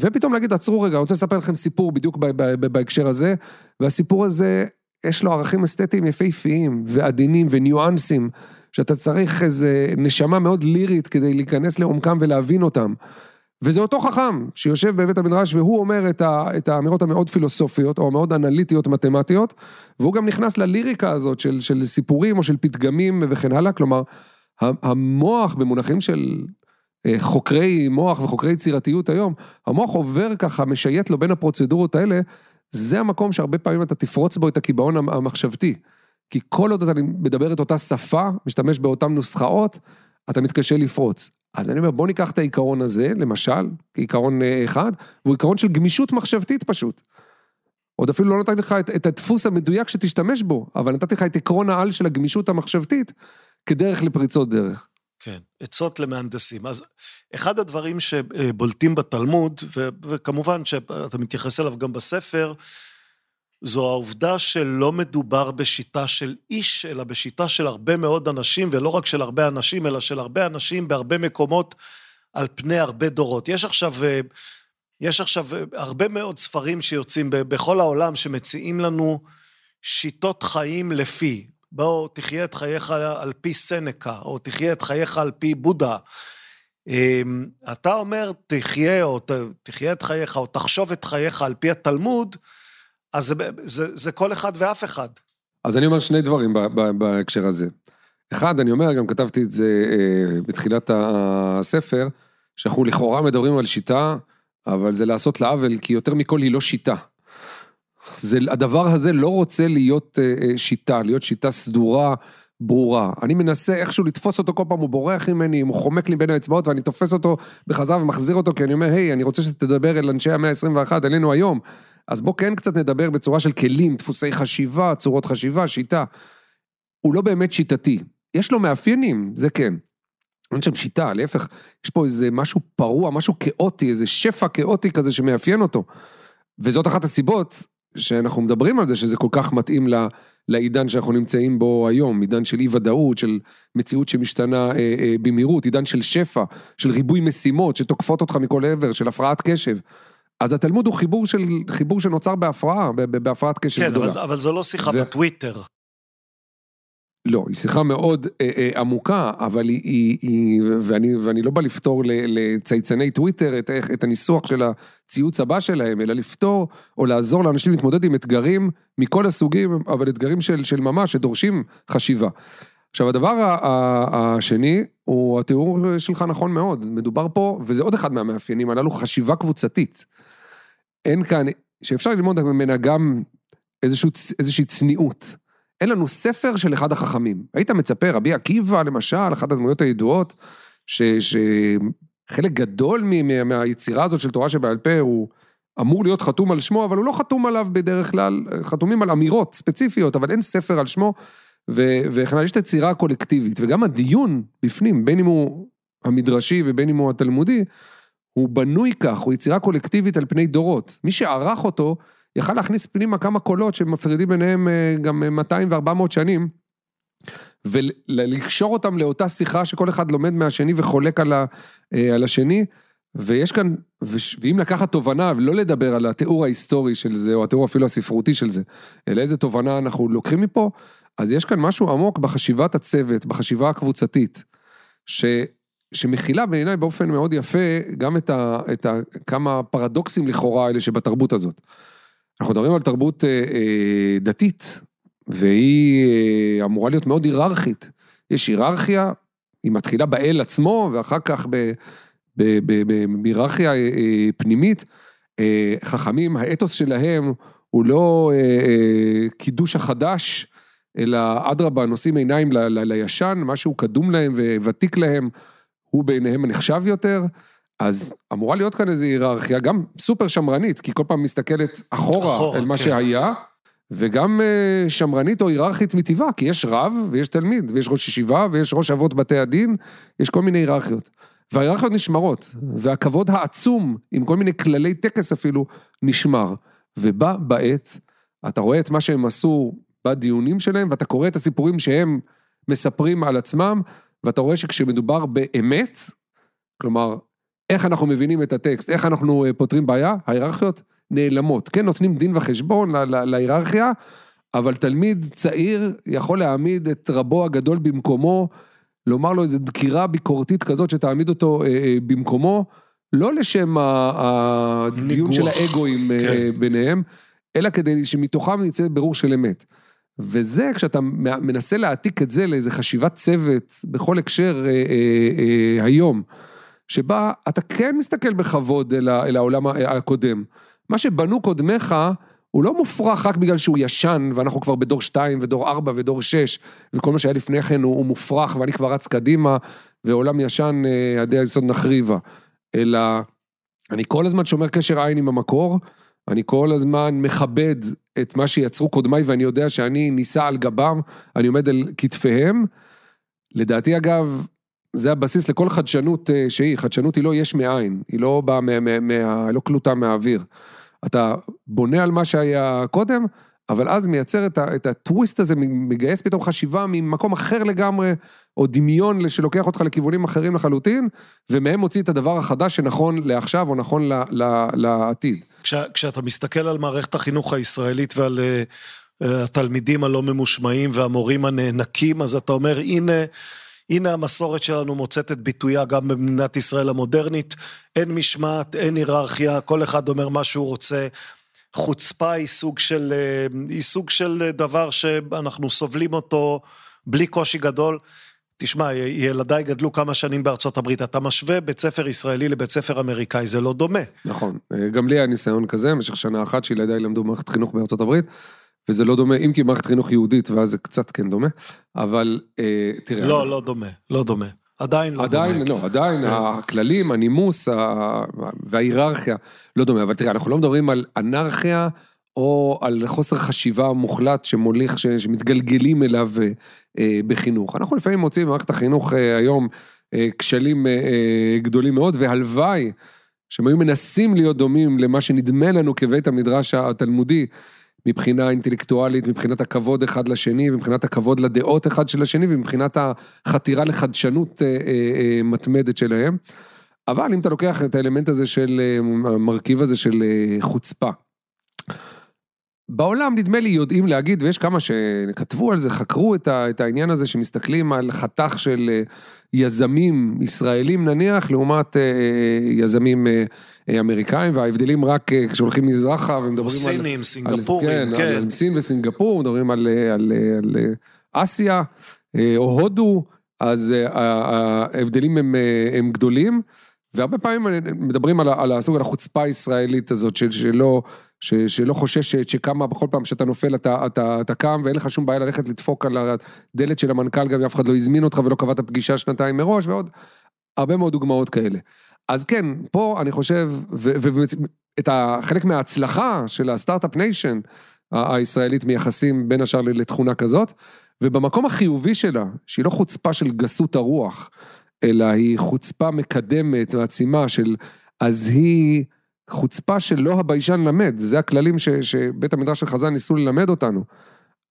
ופתאום להגיד, עצרו רגע, אני רוצה לספר לכם סיפור בדיוק בהקשר הזה, והסיפור הזה, יש לו ערכים אסתטיים יפהפיים, ועדינים, וניואנסים, שאתה צריך איזה נשמה מאוד לירית כדי להיכנס לעומקם ולהבין אותם. וזה אותו חכם שיושב בבית המדרש והוא אומר את, ה, את האמירות המאוד פילוסופיות או המאוד אנליטיות מתמטיות והוא גם נכנס לליריקה הזאת של, של סיפורים או של פתגמים וכן הלאה, כלומר המוח במונחים של אה, חוקרי מוח וחוקרי יצירתיות היום, המוח עובר ככה, משייט לו בין הפרוצדורות האלה, זה המקום שהרבה פעמים אתה תפרוץ בו את הקיבעון המחשבתי. כי כל עוד אתה מדבר את אותה שפה, משתמש באותן נוסחאות, אתה מתקשה לפרוץ. אז אני אומר, בוא ניקח את העיקרון הזה, למשל, כעיקרון אה, אחד, והוא עיקרון של גמישות מחשבתית פשוט. עוד אפילו לא נתתי לך את, את הדפוס המדויק שתשתמש בו, אבל נתתי לך את עקרון העל של הגמישות המחשבתית כדרך לפריצות דרך. כן, עצות למהנדסים. אז אחד הדברים שבולטים בתלמוד, ו, וכמובן שאתה מתייחס אליו גם בספר, זו העובדה שלא מדובר בשיטה של איש, אלא בשיטה של הרבה מאוד אנשים, ולא רק של הרבה אנשים, אלא של הרבה אנשים בהרבה מקומות על פני הרבה דורות. יש עכשיו, יש עכשיו הרבה מאוד ספרים שיוצאים בכל העולם שמציעים לנו שיטות חיים לפי. בוא, תחיה את חייך על פי סנקה, או תחיה את חייך על פי בודה. אמ, אתה אומר, תחיה, או תחיה את חייך, או תחשוב את חייך על פי התלמוד, אז זה, זה, זה כל אחד ואף אחד. אז אני אומר שני דברים בהקשר הזה. אחד, אני אומר, גם כתבתי את זה אה, בתחילת הספר, שאנחנו לכאורה מדברים על שיטה, אבל זה לעשות לה עוול, כי יותר מכל היא לא שיטה. זה, הדבר הזה לא רוצה להיות אה, אה, שיטה, להיות שיטה סדורה, ברורה. אני מנסה איכשהו לתפוס אותו כל פעם, הוא בורח ממני, הוא חומק לי בין האצבעות ואני תופס אותו בחזרה ומחזיר אותו, כי אני אומר, היי, אני רוצה שתדבר אל אנשי המאה ה-21, אלינו היום. אז בוא כן קצת נדבר בצורה של כלים, דפוסי חשיבה, צורות חשיבה, שיטה. הוא לא באמת שיטתי. יש לו מאפיינים, זה כן. אין שם שיטה, להפך, יש פה איזה משהו פרוע, משהו כאוטי, איזה שפע כאוטי כזה שמאפיין אותו. וזאת אחת הסיבות שאנחנו מדברים על זה, שזה כל כך מתאים ל, לעידן שאנחנו נמצאים בו היום, עידן של אי ודאות, של מציאות שמשתנה אה, אה, במהירות, עידן של שפע, של ריבוי משימות שתוקפות אותך מכל עבר, של הפרעת קשב. אז התלמוד הוא חיבור של, חיבור שנוצר בהפרעה, בהפרעת קשב כן, גדולה. כן, אבל, אבל זו לא שיחה ו... בטוויטר. לא, היא שיחה מאוד אה, אה, עמוקה, אבל היא, היא, היא ואני, ואני לא בא לפתור לצייצני טוויטר את, את הניסוח של הציוץ הבא שלהם, אלא לפתור או לעזור לאנשים להתמודד עם אתגרים מכל הסוגים, אבל אתגרים של, של ממש, שדורשים חשיבה. עכשיו הדבר השני, הוא התיאור שלך נכון מאוד, מדובר פה, וזה עוד אחד מהמאפיינים הללו, חשיבה קבוצתית. אין כאן, שאפשר ללמוד ממנה גם איזשהו, איזושהי צניעות. אין לנו ספר של אחד החכמים. היית מצפה, רבי עקיבא למשל, אחת הדמויות הידועות, ש, שחלק גדול מהיצירה הזאת של תורה שבעל פה הוא אמור להיות חתום על שמו, אבל הוא לא חתום עליו בדרך כלל, חתומים על אמירות ספציפיות, אבל אין ספר על שמו, וכן יש את היצירה הקולקטיבית, וגם הדיון בפנים, בין אם הוא המדרשי ובין אם הוא התלמודי, הוא בנוי כך, הוא יצירה קולקטיבית על פני דורות. מי שערך אותו, יכל להכניס פנימה כמה קולות שמפרידים ביניהם אה, גם 200 ו-400 שנים, ולקשור אותם לאותה שיחה שכל אחד לומד מהשני וחולק על, ה, אה, על השני. ויש כאן, ואם לקחת תובנה ולא לדבר על התיאור ההיסטורי של זה, או התיאור אפילו הספרותי של זה, אלא איזה תובנה אנחנו לוקחים מפה, אז יש כאן משהו עמוק בחשיבת הצוות, בחשיבה הקבוצתית, ש, שמכילה בעיניי באופן מאוד יפה גם את, ה, את ה, כמה פרדוקסים לכאורה האלה שבתרבות הזאת. אנחנו מדברים על תרבות אה, אה, דתית, והיא אה, אמורה להיות מאוד היררכית. יש היררכיה, היא מתחילה באל עצמו, ואחר כך בהיררכיה פנימית. חכמים, האתוס שלהם הוא לא קידוש החדש, אלא אדרבה, נושאים עיניים ל, ל, לישן, משהו קדום להם וותיק להם, הוא בעיניהם הנחשב יותר, אז אמורה להיות כאן איזו היררכיה, גם סופר שמרנית, כי כל פעם מסתכלת אחורה, אל מה כן. שהיה, וגם אה, שמרנית או היררכית מטבעה, כי יש רב ויש תלמיד, ויש ראש ישיבה ויש ראש אבות בתי הדין, יש כל מיני היררכיות. וההיררכיות נשמרות, והכבוד העצום, עם כל מיני כללי טקס אפילו, נשמר. ובה בעת, אתה רואה את מה שהם עשו בדיונים שלהם, ואתה קורא את הסיפורים שהם מספרים על עצמם, ואתה רואה שכשמדובר באמת, כלומר, איך אנחנו מבינים את הטקסט, איך אנחנו אה, פותרים בעיה, ההיררכיות נעלמות. כן, נותנים דין וחשבון להיררכיה, אבל תלמיד צעיר יכול להעמיד את רבו הגדול במקומו, לומר לו איזו דקירה ביקורתית כזאת שתעמיד אותו אה, אה, במקומו, לא לשם הדיון. של האגואים כן. ביניהם, אלא כדי שמתוכם יצא ברור של אמת. וזה, כשאתה מנסה להעתיק את זה לאיזה חשיבת צוות בכל הקשר אה, אה, אה, היום, שבה אתה כן מסתכל בכבוד אל, ה- אל העולם הקודם. מה שבנו קודמיך, הוא לא מופרך רק בגלל שהוא ישן, ואנחנו כבר בדור 2 ודור 4 ודור 6, וכל מה שהיה לפני כן הוא, הוא מופרך, ואני כבר רץ קדימה, ועולם ישן, אה, עדי היסוד נחריבה. אלא, אני כל הזמן שומר קשר עין עם המקור, אני כל הזמן מכבד את מה שיצרו קודמיי, ואני יודע שאני נישא על גבם, אני עומד על כתפיהם. לדעתי, אגב, זה הבסיס לכל חדשנות אה, שהיא, חדשנות היא לא יש מאין, היא לא באה מה, מה, מה, לא קלוטה מהאוויר. אתה בונה על מה שהיה קודם, אבל אז מייצר את, ה, את הטוויסט הזה, מגייס פתאום חשיבה ממקום אחר לגמרי, או דמיון שלוקח אותך לכיוונים אחרים לחלוטין, ומהם מוציא את הדבר החדש שנכון לעכשיו או נכון ל, ל, לעתיד. כש, כשאתה מסתכל על מערכת החינוך הישראלית ועל uh, התלמידים הלא ממושמעים והמורים הנאנקים, אז אתה אומר, הנה, הנה המסורת שלנו מוצאת את ביטויה גם במדינת ישראל המודרנית, אין משמעת, אין היררכיה, כל אחד אומר מה שהוא רוצה. חוצפה היא סוג של, אה, היא סוג של דבר שאנחנו סובלים אותו בלי קושי גדול. תשמע, ילדיי גדלו כמה שנים בארצות הברית, אתה משווה בית ספר ישראלי לבית ספר אמריקאי, זה לא דומה. נכון, גם לי היה ניסיון כזה, במשך שנה אחת שילדיי למדו במערכת חינוך בארצות הברית, וזה לא דומה, אם כי מערכת חינוך יהודית, ואז זה קצת כן דומה, אבל אה, תראה... לא, לא דומה, לא דומה. עדיין לא עדיין, דומה. לא, עדיין הכללים, הנימוס ה- וההיררכיה לא דומה, אבל תראה, אנחנו לא מדברים על אנרכיה או על חוסר חשיבה מוחלט שמוליך, ש- שמתגלגלים אליו אה, אה, בחינוך. אנחנו לפעמים מוצאים במערכת החינוך אה, היום אה, כשלים אה, אה, גדולים מאוד, והלוואי שהם היו מנסים להיות דומים למה שנדמה לנו כבית המדרש התלמודי. מבחינה אינטלקטואלית, מבחינת הכבוד אחד לשני, ומבחינת הכבוד לדעות אחד של השני, ומבחינת החתירה לחדשנות אה, אה, אה, מתמדת שלהם. אבל אם אתה לוקח את האלמנט הזה של, המרכיב הזה של חוצפה. בעולם נדמה לי יודעים להגיד, ויש כמה שכתבו על זה, חקרו את, העניין הזה, שמסתכלים על חתך של יזמים ישראלים נניח, לעומת יזמים אמריקאים, וההבדלים רק אה, כשהולכים מזרחה ומדברים על... סינים, על- סינגפורים, כן. כן. על סין וסינגפור, מדברים על, אה, על, אה, על אה, אסיה או הודו, אז ההבדלים הם, הם גדולים, והרבה פעמים מדברים על, על הסוג, על החוצפה הישראלית הזאת, של, שלא, ש, שלא חוששת, שכמה בכל פעם שאתה נופל אתה, אתה, אתה קם ואין לך שום בעיה ללכת לדפוק על הדלת של המנכ"ל, גם אם אף אחד לא הזמין אותך ולא קבעת פגישה שנתיים מראש, ועוד הרבה מאוד דוגמאות כאלה. אז כן, פה אני חושב, ואת חלק מההצלחה של ה start-up nation הישראלית מייחסים בין השאר לתכונה כזאת, ובמקום החיובי שלה, שהיא לא חוצפה של גסות הרוח, אלא היא חוצפה מקדמת, מעצימה של, אז היא חוצפה של לא הביישן למד, זה הכללים ש, שבית המדרש של חז"ל ניסו ללמד אותנו.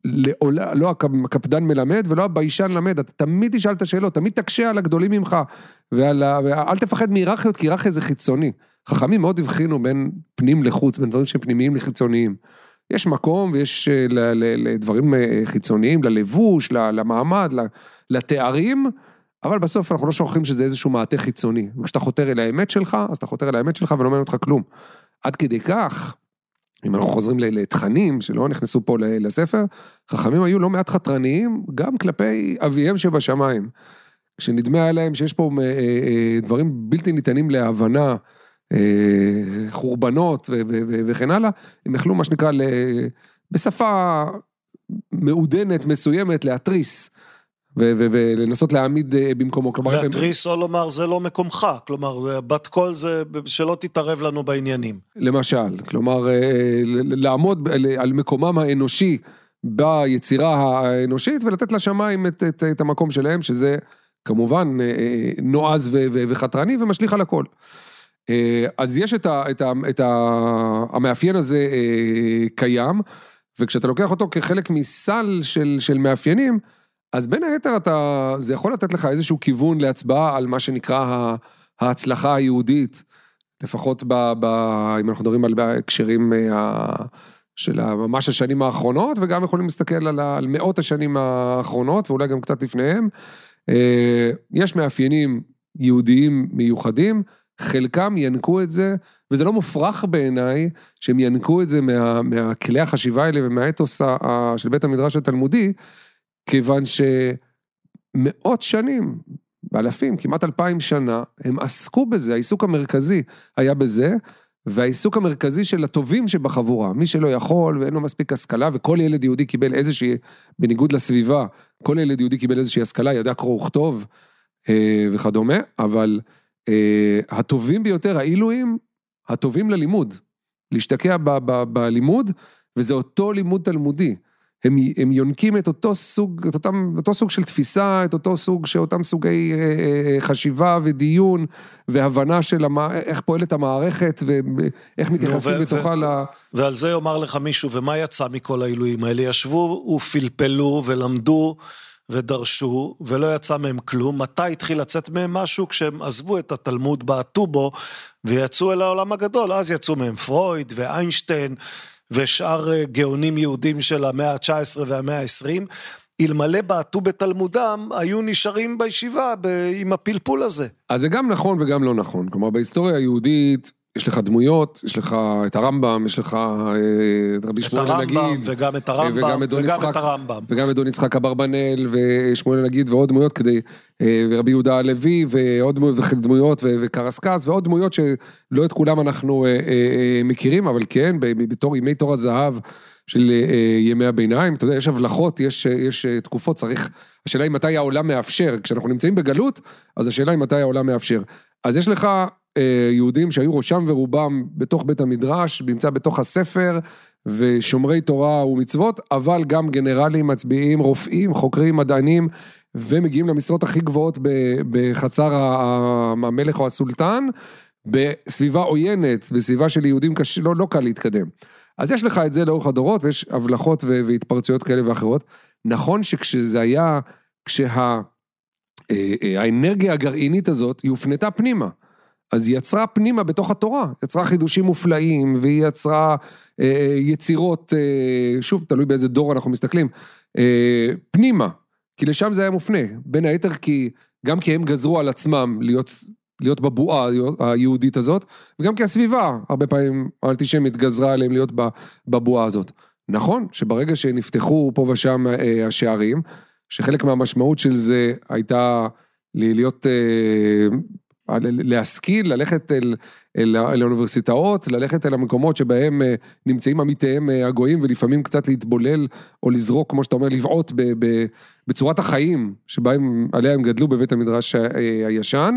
לעולה, לא הקפדן מלמד ולא הביישן למד, אתה תמיד תשאל את השאלות, תמיד תקשה על הגדולים ממך, ועל ה... ואל תפחד מהיררכיות, כי היררכיה זה חיצוני. חכמים מאוד הבחינו בין פנים לחוץ, בין דברים שהם פנימיים לחיצוניים. יש מקום ויש אה, ל- ל- לדברים אה, חיצוניים, ללבוש, למעמד, לתארים, אבל בסוף אנחנו לא שוכחים שזה איזשהו מעטה חיצוני. וכשאתה חותר אל האמת שלך, אז אתה חותר אל האמת שלך ולא מעניין אותך כלום. עד כדי כך, אם אנחנו חוזרים לתכנים שלא נכנסו פה לספר, חכמים היו לא מעט חתרניים, גם כלפי אביהם שבשמיים. כשנדמה היה להם שיש פה אה, אה, דברים בלתי ניתנים להבנה, אה, חורבנות וכן הלאה, הם יכלו מה שנקרא בשפה מעודנת, מסוימת, להתריס. ולנסות להעמיד אה, במקומו. כלומר, להתריס או לומר זה לא מקומך, כלומר בת קול זה שלא תתערב לנו בעניינים. למשל, כלומר אה, לעמוד על מקומם האנושי ביצירה האנושית ולתת לשמיים את, את, את המקום שלהם, שזה כמובן נועז וחתרני ומשליך על הכל. אז יש את, ה, את, ה, את ה, המאפיין הזה קיים, וכשאתה לוקח אותו כחלק מסל של, של מאפיינים, אז בין היתר אתה, זה יכול לתת לך איזשהו כיוון להצבעה על מה שנקרא ההצלחה היהודית, לפחות ב, ב, אם אנחנו מדברים על הקשרים אה, של ממש השנים האחרונות, וגם יכולים להסתכל על, על מאות השנים האחרונות, ואולי גם קצת לפניהם. אה, יש מאפיינים יהודיים מיוחדים, חלקם ינקו את זה, וזה לא מופרך בעיניי שהם ינקו את זה מה, מהכלי החשיבה האלה ומהאתוס של בית המדרש התלמודי, כיוון שמאות שנים, באלפים, כמעט אלפיים שנה, הם עסקו בזה, העיסוק המרכזי היה בזה, והעיסוק המרכזי של הטובים שבחבורה, מי שלא יכול ואין לו מספיק השכלה, וכל ילד יהודי קיבל איזושהי, בניגוד לסביבה, כל ילד יהודי קיבל איזושהי השכלה, ידע קרוא וכתוב אה, וכדומה, אבל אה, הטובים ביותר, העילויים, הטובים ללימוד, להשתקע בלימוד, וזה אותו לימוד תלמודי. הם, הם יונקים את אותו סוג, את אותם, אותו סוג של תפיסה, את אותו סוג, שאותם סוגי אה, אה, חשיבה ודיון והבנה של המה, איך פועלת המערכת ואיך מתייחסים בתוכה ל... ועל זה יאמר לך מישהו, ומה יצא מכל העילויים האלה? ישבו ופלפלו ולמדו ודרשו, ולא יצא מהם כלום. מתי התחיל לצאת מהם משהו? כשהם עזבו את התלמוד, בעטו בו, ויצאו אל העולם הגדול. אז יצאו מהם פרויד ואיינשטיין. ושאר אה, גאונים יהודים של המאה ה-19 והמאה ה-20, אלמלא בעטו בתלמודם, היו נשארים בישיבה עם הפלפול הזה. אז זה גם נכון וגם לא נכון. כלומר, בהיסטוריה היהודית, יש לך דמויות, יש לך את הרמב"ם, יש לך אה, את רבי שמואל הנגיד. את הרמב"ם, וגם את הרמב"ם, וגם את, וגם יצחק, את הרמב"ם. וגם את דון יצחק אברבנאל, ושמואל הנגיד, ועוד דמויות כדי, אה, ורבי יהודה הלוי, ועוד דמויות, וקרסקס, ועוד דמויות שלא את כולם אנחנו אה, מכירים, אבל כן, בתור ימי תור הזהב של ימי הביניים, אתה יודע, יש הבלחות, יש, יש תקופות, צריך, השאלה היא מתי העולם מאפשר, כשאנחנו נמצאים בגלות, אז השאלה היא מתי העולם מאפשר. אז יש לך אה, יהודים שהיו ראשם ורובם בתוך בית המדרש, נמצא בתוך הספר, ושומרי תורה ומצוות, אבל גם גנרלים, מצביעים, רופאים, חוקרים, מדענים, ומגיעים למשרות הכי גבוהות בחצר המלך או הסולטן, בסביבה עוינת, בסביבה של יהודים קשה, לא, לא קל להתקדם. אז יש לך את זה לאורך הדורות, ויש הבלחות והתפרצויות כאלה ואחרות. נכון שכשזה היה, כשה, אה, אה, הגרעינית הזאת, היא הופנתה פנימה. אז היא יצרה פנימה בתוך התורה, יצרה חידושים מופלאים, והיא יצרה אה, יצירות, שוב, תלוי באיזה דור אנחנו מסתכלים, פנימה, כי לשם זה היה מופנה, בין היתר כי, גם כי הם גזרו על עצמם להיות, להיות בבועה היהודית הזאת, וגם כי הסביבה, הרבה פעמים האנטישמית גזרה עליהם להיות בבועה הזאת. נכון שברגע שנפתחו פה ושם השערים, שחלק מהמשמעות של זה הייתה להיות אה, להשכיל, ללכת אל, אל, אל האוניברסיטאות, ללכת אל המקומות שבהם אה, נמצאים עמיתיהם אה, הגויים ולפעמים קצת להתבולל או לזרוק, כמו שאתה אומר, לבעוט בצורת החיים שבהם, עליה הם גדלו בבית המדרש הישן.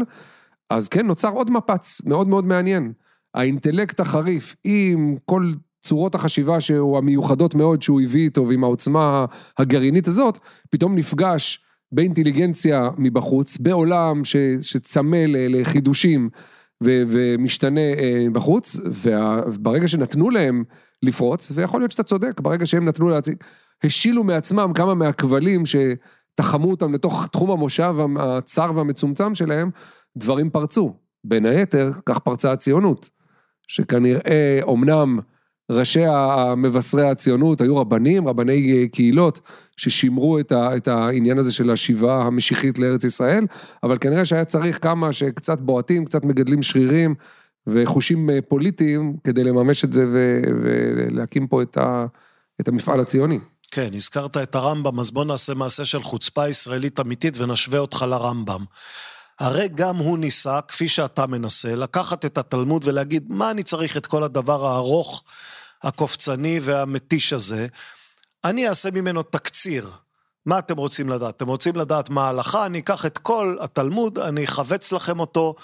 אז כן, נוצר עוד מפץ מאוד מאוד מעניין. האינטלקט החריף עם כל צורות החשיבה שהוא המיוחדות מאוד שהוא הביא איתו ועם העוצמה הגרעינית הזאת, פתאום נפגש באינטליגנציה מבחוץ, בעולם ש, שצמא לחידושים ו, ומשתנה אה, בחוץ, וברגע שנתנו להם לפרוץ, ויכול להיות שאתה צודק, ברגע שהם נתנו להציג, השילו מעצמם כמה מהכבלים שתחמו אותם לתוך תחום המושב הצר והמצומצם שלהם, דברים פרצו. בין היתר, כך פרצה הציונות, שכנראה, אמנם ראשי המבשרי הציונות היו רבנים, רבני קהילות, ששימרו את, ה, את העניין הזה של השיבה המשיחית לארץ ישראל, אבל כנראה שהיה צריך כמה שקצת בועטים, קצת מגדלים שרירים וחושים אה, פוליטיים כדי לממש את זה ו, ולהקים פה את, ה, את המפעל הציוני. כן, הזכרת את הרמב"ם, אז בוא נעשה מעשה של חוצפה ישראלית אמיתית ונשווה אותך לרמב"ם. הרי גם הוא ניסה, כפי שאתה מנסה, לקחת את התלמוד ולהגיד, מה אני צריך את כל הדבר הארוך, הקופצני והמתיש הזה? אני אעשה ממנו תקציר. מה אתם רוצים לדעת? אתם רוצים לדעת מה ההלכה? אני אקח את כל התלמוד, אני אחבץ לכם אותו.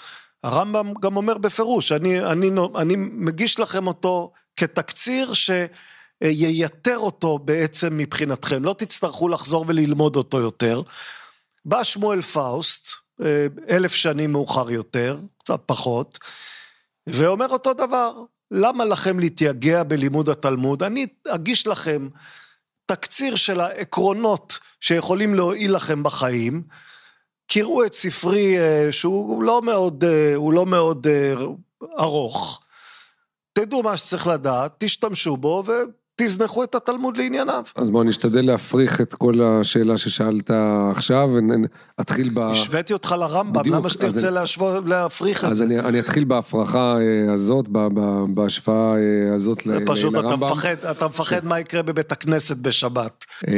הרמב"ם גם אומר בפירוש, אני, אני, אני מגיש לכם אותו כתקציר שייתר אותו בעצם מבחינתכם, לא תצטרכו לחזור וללמוד אותו יותר. בא שמואל פאוסט, אה, אלף שנים מאוחר יותר, קצת פחות, ואומר אותו דבר, למה לכם להתייגע בלימוד התלמוד? אני אגיש לכם תקציר של העקרונות שיכולים להועיל לכם בחיים. קראו את ספרי אה, שהוא לא מאוד, אה, הוא לא מאוד ארוך. תדעו מה שצריך לדעת, תשתמשו בו תזנחו את התלמוד לענייניו. אז בואו נשתדל להפריך את כל השאלה ששאלת עכשיו, ונתחיל ב... השוויתי אותך לרמב"ם, למה שתרצה להשוות, להפריך את אז זה? אז אני, אני אתחיל בהפרחה אה, הזאת, בהשוואה אה, הזאת לרמב"ם. פשוט אתה מפחד, אתה מפחד מה יקרה בבית הכנסת בשבת. אה,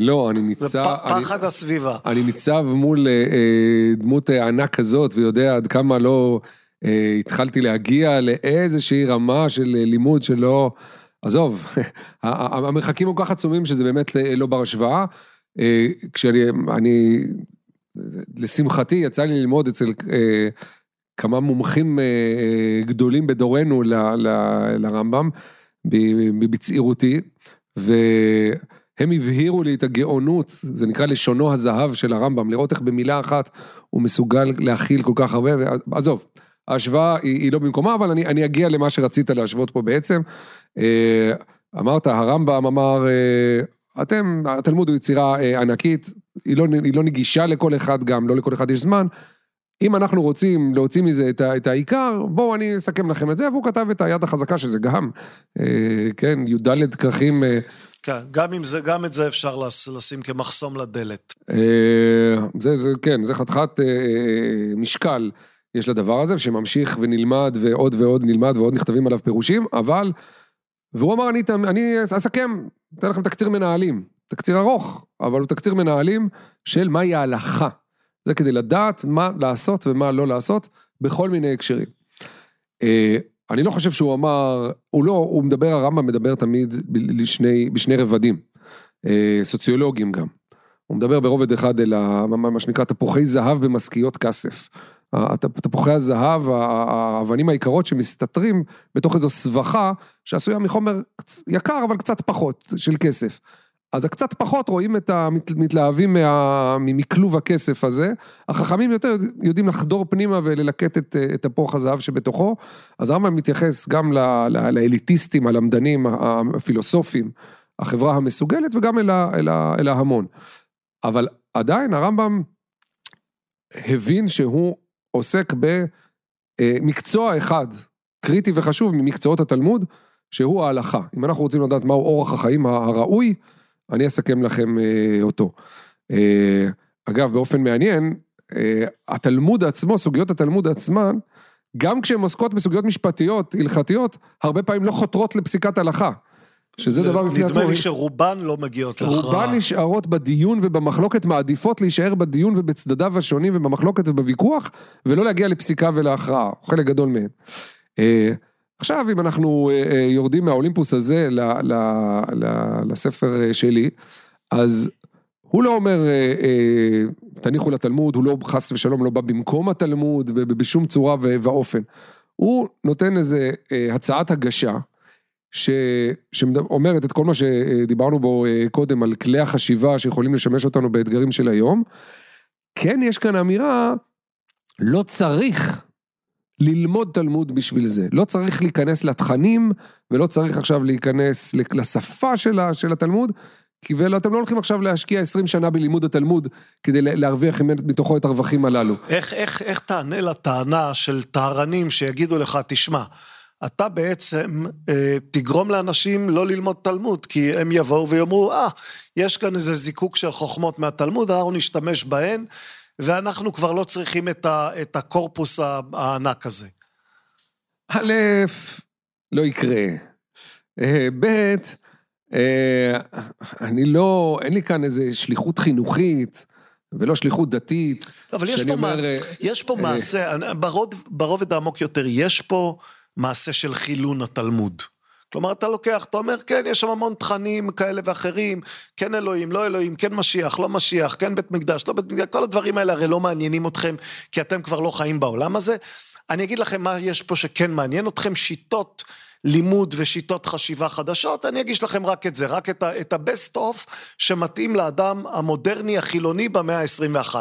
לא, אני ניצב... זה פחד אני, הסביבה. אני ניצב מול דמות ענק כזאת, ויודע עד כמה לא התחלתי להגיע לאיזושהי רמה של לימוד שלא... עזוב, המרחקים כל כך עצומים שזה באמת לא בר השוואה. אה, כשאני, אני, לשמחתי, יצא לי ללמוד אצל אה, כמה מומחים אה, גדולים בדורנו לרמב"ם, בצעירותי, והם הבהירו לי את הגאונות, זה נקרא לשונו הזהב של הרמב"ם, לראות איך במילה אחת הוא מסוגל להכיל כל כך הרבה, עזוב. ההשוואה היא, היא לא במקומה, אבל אני, אני אגיע למה שרצית להשוות פה בעצם. אה, אמרת, הרמב"ם אמר, אה, אתם, התלמוד הוא יצירה אה, ענקית, היא לא, היא לא נגישה לכל אחד גם, לא לכל אחד יש זמן. אם אנחנו רוצים להוציא מזה את, את העיקר, בואו אני אסכם לכם את זה, והוא כתב את היד החזקה שזה גם, כן, י"ד כרכים. כן, גם, עם זה, גם את זה אפשר לשים כמחסום לדלת. זה, זה, כן, זה חתיכת משקל. יש לדבר הזה, שממשיך ונלמד ועוד ועוד נלמד ועוד נכתבים עליו פירושים, אבל, והוא אמר, אני, אני אסכם, אתן לכם תקציר מנהלים, תקציר ארוך, אבל הוא תקציר מנהלים של מהי ההלכה. זה כדי לדעת מה לעשות ומה לא לעשות בכל מיני הקשרים. אה, אני לא חושב שהוא אמר, הוא לא, הוא מדבר, הרמב"ם מדבר תמיד בשני, בשני רבדים, אה, סוציולוגיים גם. הוא מדבר ברובד אחד אל מה שנקרא תפוחי זהב במשכיות כסף. תפוחי הזהב, האבנים היקרות שמסתתרים בתוך איזו סבכה שעשויה מחומר יקר אבל קצת פחות של כסף. אז הקצת פחות רואים את המתלהבים מכלוב הכסף הזה, החכמים יותר יודעים לחדור פנימה וללקט את, את תפוח הזהב שבתוכו, אז הרמב"ם מתייחס גם לאליטיסטים, הלמדנים, הפילוסופים, החברה המסוגלת וגם אל, אל, אל ההמון. אבל עדיין הרמב"ם הבין שהוא עוסק במקצוע אחד, קריטי וחשוב ממקצועות התלמוד, שהוא ההלכה. אם אנחנו רוצים לדעת מהו אורח החיים הראוי, אני אסכם לכם אה, אותו. אה, אגב, באופן מעניין, אה, התלמוד עצמו, סוגיות התלמוד עצמן, גם כשהן עוסקות בסוגיות משפטיות, הלכתיות, הרבה פעמים לא חותרות לפסיקת הלכה. שזה דבר בפני עצמו. נדמה לי שרובן לא מגיעות להכרעה. רובן נשארות בדיון ובמחלוקת, מעדיפות להישאר בדיון ובצדדיו השונים ובמחלוקת ובוויכוח, ולא להגיע לפסיקה ולהכרעה, חלק גדול מהן. אה, עכשיו, אם אנחנו אה, אה, יורדים מהאולימפוס הזה לספר שלי, אז הוא לא אומר, תניחו לתלמוד, הוא לא חס ושלום לא בא במקום התלמוד בשום צורה ואופן. הוא נותן איזה הצעת הגשה. ש... שאומרת את כל מה שדיברנו בו אה, קודם על כלי החשיבה שיכולים לשמש אותנו באתגרים של היום, כן יש כאן אמירה, לא צריך ללמוד תלמוד בשביל זה, לא צריך להיכנס לתכנים ולא צריך עכשיו להיכנס לשפה של, של התלמוד, כי ואתם לא הולכים עכשיו להשקיע 20 שנה בלימוד התלמוד כדי להרוויח מתוכו את הרווחים הללו. איך, איך, איך תענה לטענה של טהרנים שיגידו לך, תשמע, אתה בעצם אה, תגרום לאנשים לא ללמוד תלמוד, כי הם יבואו ויאמרו, אה, יש כאן איזה זיקוק של חוכמות מהתלמוד, אנחנו נשתמש בהן, ואנחנו כבר לא צריכים את, ה, את הקורפוס הענק הזה. א', לא יקרה. אה, ב', אה, אני לא, אין לי כאן איזה שליחות חינוכית. ולא שליחות דתית. אבל יש פה, אומר, מה, יש פה מעשה, ברובד העמוק יותר, יש פה מעשה של חילון התלמוד. כלומר, אתה לוקח, אתה אומר, כן, יש שם המון תכנים כאלה ואחרים, כן אלוהים, לא אלוהים, כן משיח, לא משיח, כן בית מקדש, לא בית מקדש, כל הדברים האלה הרי לא מעניינים אתכם, כי אתם כבר לא חיים בעולם הזה. אני אגיד לכם מה יש פה שכן מעניין אתכם, שיטות לימוד ושיטות חשיבה חדשות, אני אגיש לכם רק את זה, רק את, ה-best of שמתאים לאדם המודרני החילוני במאה ה-21.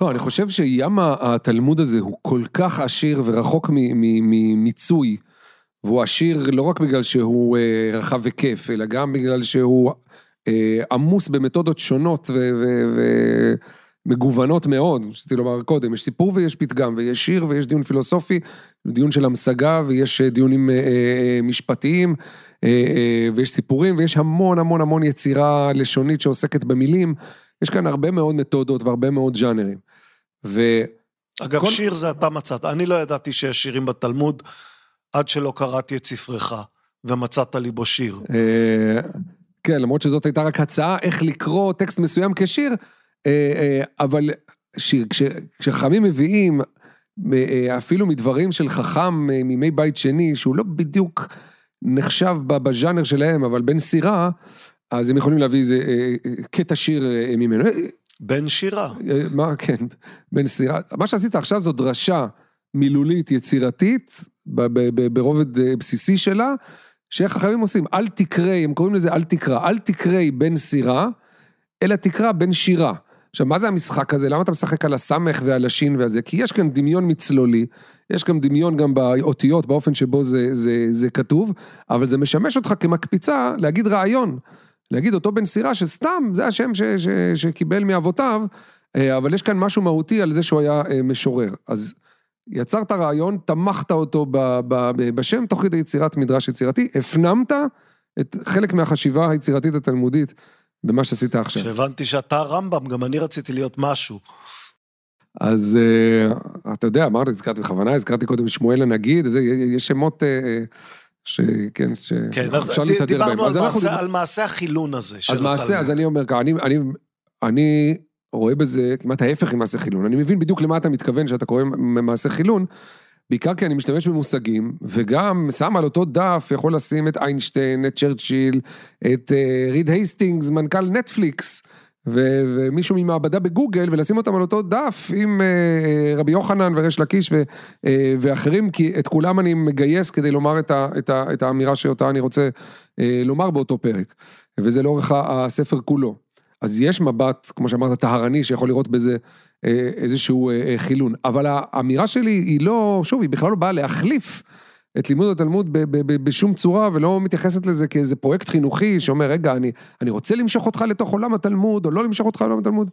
לא, אני חושב שים התלמוד הזה הוא כל כך עשיר ורחוק ממיצוי, והוא עשיר לא רק בגלל שהוא אה, רחב וכיף, אלא גם בגלל שהוא אה, עמוס במתודות שונות ומגוונות מאוד, רציתי לומר קודם, יש סיפור ויש פתגם, ויש שיר ויש דיון פילוסופי, דיון של המשגה ויש אה, דיונים משפטיים, ויש סיפורים ויש המון המון המון יצירה לשונית שעוסקת במילים. יש כאן הרבה מאוד מתודות והרבה מאוד ז'אנרים. ו... אגב, כל... שיר זה אתה מצאת. אני לא ידעתי שיש שירים בתלמוד עד שלא קראתי את ספרך ומצאת לי בו שיר. אה, כן, למרות שזאת הייתה רק הצעה איך לקרוא טקסט מסוים כשיר, אה, אה, אבל שיר, כשחכמים מביאים אפילו מדברים של חכם מימי בית שני, שהוא לא בדיוק נחשב בז'אנר שלהם, אבל בן סירה, אז הם יכולים להביא איזה קטע שיר ממנו. בן שירה. מה, כן, בן סירה. מה שעשית עכשיו זו דרשה מילולית יצירתית, ברובד אה, בסיסי שלה, שאיך חכמים עושים, אל תקראי, הם קוראים לזה אל תקרא, אל תקראי בן סירה, אלא תקרא בן שירה. עכשיו, מה זה המשחק הזה? למה אתה משחק על הסמך ועל השין והזה? כי יש כאן דמיון מצלולי, יש כאן דמיון גם באותיות, באופן שבו זה, זה, זה כתוב, אבל זה משמש אותך כמקפיצה להגיד רעיון. להגיד אותו בן סירה שסתם, זה השם ש, ש, שקיבל מאבותיו, אה, אבל יש כאן משהו מהותי על זה שהוא היה אה, משורר. אז יצרת רעיון, תמכת אותו ב, ב, ב, בשם תוך כדי יצירת מדרש יצירתי, הפנמת את חלק מהחשיבה היצירתית התלמודית במה שעשית עכשיו. כשהבנתי שאתה רמב"ם, גם אני רציתי להיות משהו. אז אה, אתה יודע, אמרתי, הזכרתי בכוונה, הזכרתי קודם שמואל הנגיד, יש שמות... שכן, שאפשר כן, אז דיברנו על, מעשה, על מעשה החילון הזה. אז מעשה, אז אני אומר ככה, אני, אני, אני רואה בזה כמעט ההפך ממעשה חילון. אני מבין בדיוק למה אתה מתכוון שאתה קורא מעשה חילון, בעיקר כי אני משתמש במושגים, וגם שם על אותו דף יכול לשים את איינשטיין, את צ'רצ'יל, את uh, ריד הייסטינגס, מנכ"ל נטפליקס. ו- ומישהו ממעבדה בגוגל ולשים אותם על אותו דף עם uh, רבי יוחנן וריש לקיש ו- uh, ואחרים, כי את כולם אני מגייס כדי לומר את, ה- את, ה- את האמירה שאותה אני רוצה uh, לומר באותו פרק. וזה לאורך הספר כולו. אז יש מבט, כמו שאמרת, טהרני, שיכול לראות בזה איזשהו חילון. אבל האמירה שלי היא לא, שוב, היא בכלל לא באה להחליף. את לימוד התלמוד בשום צורה, ולא מתייחסת לזה כאיזה פרויקט חינוכי שאומר, רגע, אני, אני רוצה למשוך אותך לתוך עולם התלמוד, או לא למשוך אותך לעולם התלמוד.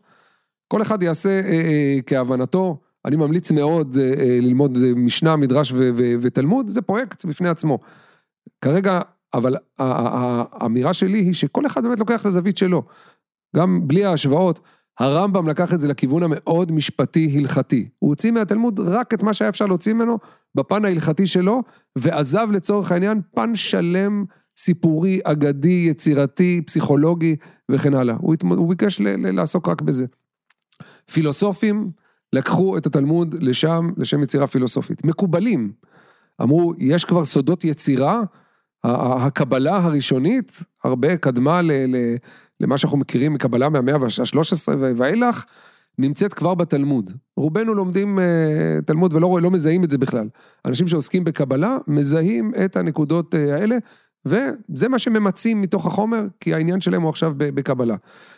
כל אחד יעשה אה, אה, כהבנתו. אני ממליץ מאוד אה, אה, ללמוד משנה, מדרש ו, ו, ותלמוד, זה פרויקט בפני עצמו. כרגע, אבל האמירה שלי היא שכל אחד באמת לוקח לזווית שלו. גם בלי ההשוואות, הרמב"ם לקח את זה לכיוון המאוד משפטי הלכתי. הוא הוציא מהתלמוד רק את מה שהיה אפשר להוציא ממנו בפן ההלכתי שלו, ועזב לצורך העניין פן שלם, סיפורי, אגדי, יצירתי, פסיכולוגי וכן הלאה. הוא, הוא ביקש ל, ל, לעסוק רק בזה. פילוסופים לקחו את התלמוד לשם, לשם יצירה פילוסופית. מקובלים, אמרו, יש כבר סודות יצירה, הקבלה הראשונית הרבה קדמה ל, ל, למה שאנחנו מכירים מקבלה מהמאה ה-13 ואילך, נמצאת כבר בתלמוד. רובנו לומדים uh, תלמוד ולא לא מזהים את זה בכלל. אנשים שעוסקים בקבלה מזהים את הנקודות uh, האלה, וזה מה שממצים מתוך החומר, כי העניין שלהם הוא עכשיו בקבלה.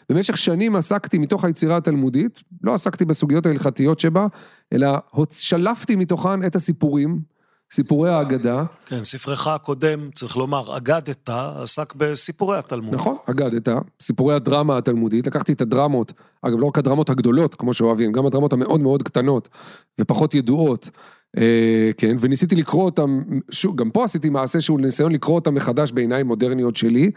במשך שנים עסקתי מתוך היצירה התלמודית, לא עסקתי בסוגיות ההלכתיות שבה, אלא שלפתי מתוכן את הסיפורים. סיפורי האגדה. כן, ספרך הקודם, צריך לומר, אגדת, עסק בסיפורי התלמוד. נכון, אגדת, סיפורי הדרמה התלמודית, לקחתי את הדרמות, אגב, לא רק הדרמות הגדולות, כמו שאוהבים, גם הדרמות המאוד מאוד קטנות ופחות ידועות, אה, כן, וניסיתי לקרוא אותם, שוב, גם פה עשיתי מעשה שהוא ניסיון לקרוא אותם מחדש בעיניים מודרניות שלי,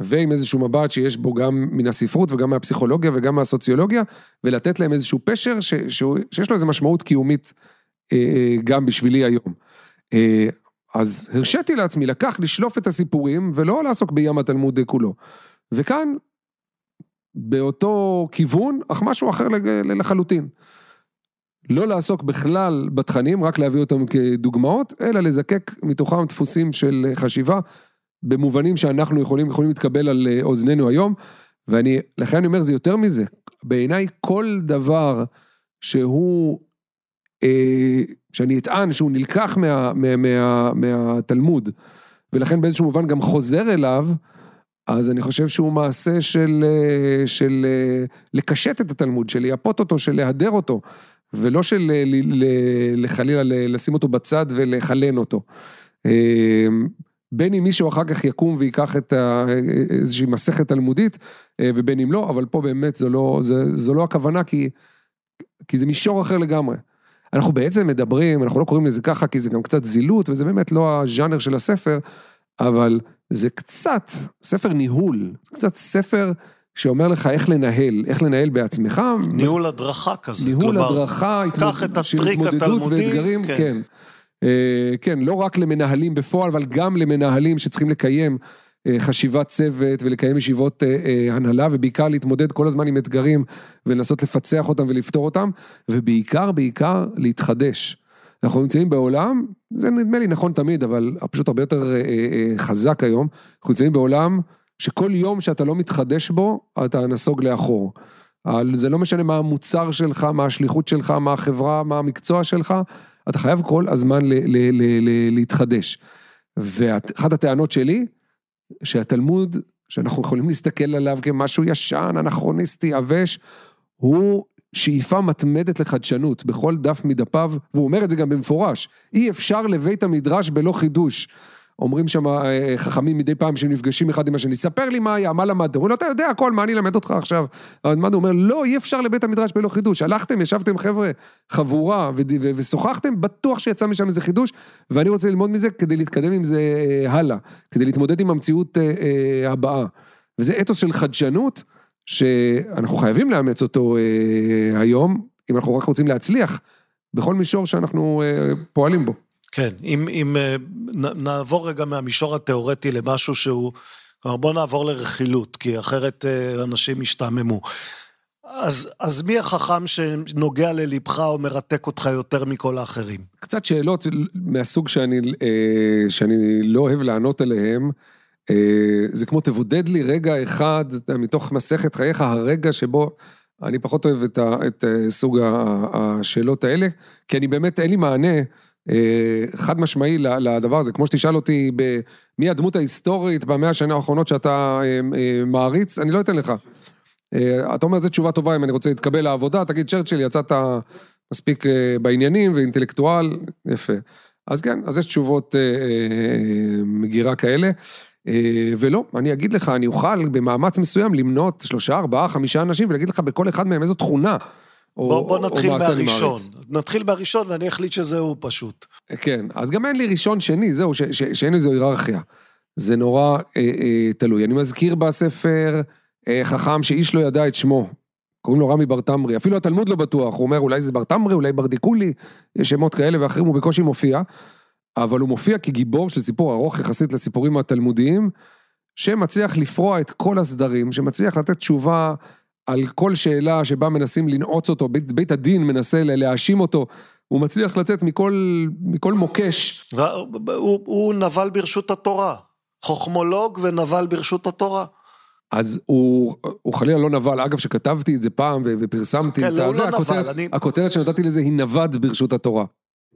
ועם איזשהו מבט שיש בו גם מן הספרות וגם מהפסיכולוגיה וגם מהסוציולוגיה, ולתת להם איזשהו פשר ש, שיש לו איזו משמעות קיומית אה, אה, גם בשבילי היום. אה, אז הרשיתי לעצמי לקח, לשלוף את הסיפורים ולא לעסוק בים התלמוד כולו. וכאן, באותו כיוון, אך משהו אחר לחלוטין. לא לעסוק בכלל בתכנים, רק להביא אותם כדוגמאות, אלא לזקק מתוכם דפוסים של חשיבה במובנים שאנחנו יכולים, יכולים להתקבל על אה, אוזנינו היום, ואני, לכן אני אומר, זה יותר מזה. בעיניי כל דבר שהוא, שאני אטען שהוא נלקח מה, מה, מה, מהתלמוד, ולכן באיזשהו מובן גם חוזר אליו, אז אני חושב שהוא מעשה של, אה, של אה, לקשט את התלמוד, של לייפות אותו, של להדר אותו, ולא של לחלילה לשים אותו בצד ולחלן אותו. בין אם מישהו אחר כך יקום ויקח את ה, איזושהי מסכת תלמודית, ובין אם לא, אבל פה באמת זו לא, זו, זו לא הכוונה, כי, כי זה מישור אחר לגמרי. אנחנו בעצם מדברים, אנחנו לא קוראים לזה ככה, כי זה גם קצת זילות, וזה באמת לא הז'אנר של הספר, אבל זה קצת ספר ניהול, קצת ספר שאומר לך איך לנהל, איך לנהל בעצמך. ניהול הדרכה כזה. ניהול כלומר, הדרכה, קח את הטריק התלמודי. ואתגרים, כן. כן. אה, כן, לא רק למנהלים בפועל, אבל גם למנהלים שצריכים לקיים חשיבת צוות ולקיים ישיבות אה, הנהלה, ובעיקר להתמודד כל הזמן עם אתגרים ולנסות לפצח אותם ולפתור אותם, ובעיקר, בעיקר להתחדש. אנחנו נמצאים בעולם, זה נדמה לי נכון תמיד, אבל פשוט הרבה יותר חזק היום, אנחנו נמצאים בעולם שכל יום שאתה לא מתחדש בו, אתה נסוג לאחור. זה לא משנה מה המוצר שלך, מה השליחות שלך, מה החברה, מה המקצוע שלך, אתה חייב כל הזמן ל- ל- ל- להתחדש. ואחת הטענות שלי, שהתלמוד, שאנחנו יכולים להסתכל עליו כמשהו ישן, אנכרוניסטי, עבש, הוא שאיפה מתמדת לחדשנות בכל דף מדפיו, והוא אומר את זה גם במפורש, אי אפשר לבית המדרש בלא חידוש. אומרים שם אה, חכמים מדי פעם שהם נפגשים אחד עם השני, ספר לי מה היה, מה למדת? אומרים לו, אתה יודע הכל, מה אני אלמד אותך עכשיו? המדמד אומר, לא, אי אפשר לבית המדרש בלא חידוש. הלכתם, ישבתם חבר'ה, חבורה, ושוחחתם, בטוח שיצא משם איזה חידוש, ואני רוצה ללמוד מזה כדי להתקדם עם זה אה, הלאה, כדי להתמודד עם המציאות אה, הבאה. וזה אתוס של חדשנות, שאנחנו חייבים לאמץ אותו היום, אם אנחנו רק רוצים להצליח, בכל מישור שאנחנו פועלים בו. כן, אם, אם אה, נעבור רגע מהמישור התיאורטי למשהו שהוא, כלומר בוא נעבור לרכילות, כי אחרת אה, אנשים ישתעממו. אז, אז מי החכם שנוגע ללבך או מרתק אותך יותר מכל האחרים? קצת שאלות מהסוג שאני, אה, שאני לא אוהב לענות עליהן. זה כמו תבודד לי רגע אחד מתוך מסכת חייך, הרגע שבו, אני פחות אוהב את, ה, את סוג השאלות האלה, כי אני באמת, אין לי מענה. אה, חד משמעי לדבר הזה, כמו שתשאל אותי מי הדמות ההיסטורית במאה השנה האחרונות שאתה אה, אה, מעריץ, אני לא אתן לך. אתה אומר, זו תשובה טובה אם אני רוצה להתקבל לעבודה, תגיד צ'רצ'יל, יצאת מספיק בעניינים ואינטלקטואל, יפה. אז כן, אז יש תשובות מגירה כאלה. ולא, אני אגיד לך, אני אוכל במאמץ מסוים למנות שלושה, ארבעה, חמישה אנשים ולהגיד לך בכל אחד מהם איזו תכונה. או, בוא, בוא נתחיל מהראשון. נתחיל מהראשון ואני אחליט שזהו פשוט. כן, אז גם אין לי ראשון שני, זהו, ש, ש, שאין איזו היררכיה. זה נורא אה, אה, תלוי. אני מזכיר בספר אה, חכם שאיש לא ידע את שמו. קוראים לו רמי בר תמרי, אפילו התלמוד לא בטוח, הוא אומר אולי זה בר תמרי, אולי ברדיקולי, יש שמות כאלה ואחרים, הוא בקושי מופיע, אבל הוא מופיע כגיבור של סיפור ארוך יחסית לסיפורים התלמודיים, שמצליח לפרוע את כל הסדרים, שמצליח לתת תשובה על כל שאלה שבה מנסים לנעוץ אותו, בית, בית הדין מנסה להאשים אותו, הוא מצליח לצאת מכל, מכל מוקש. הוא, הוא נבל ברשות התורה, חוכמולוג ונבל ברשות התורה. אז הוא, הוא חלילה לא נבל, אגב שכתבתי את זה פעם ופרסמתי כן, את לא, זה, לא הכותרת, נבל, אני... הכותרת שנתתי לזה היא נווד ברשות התורה.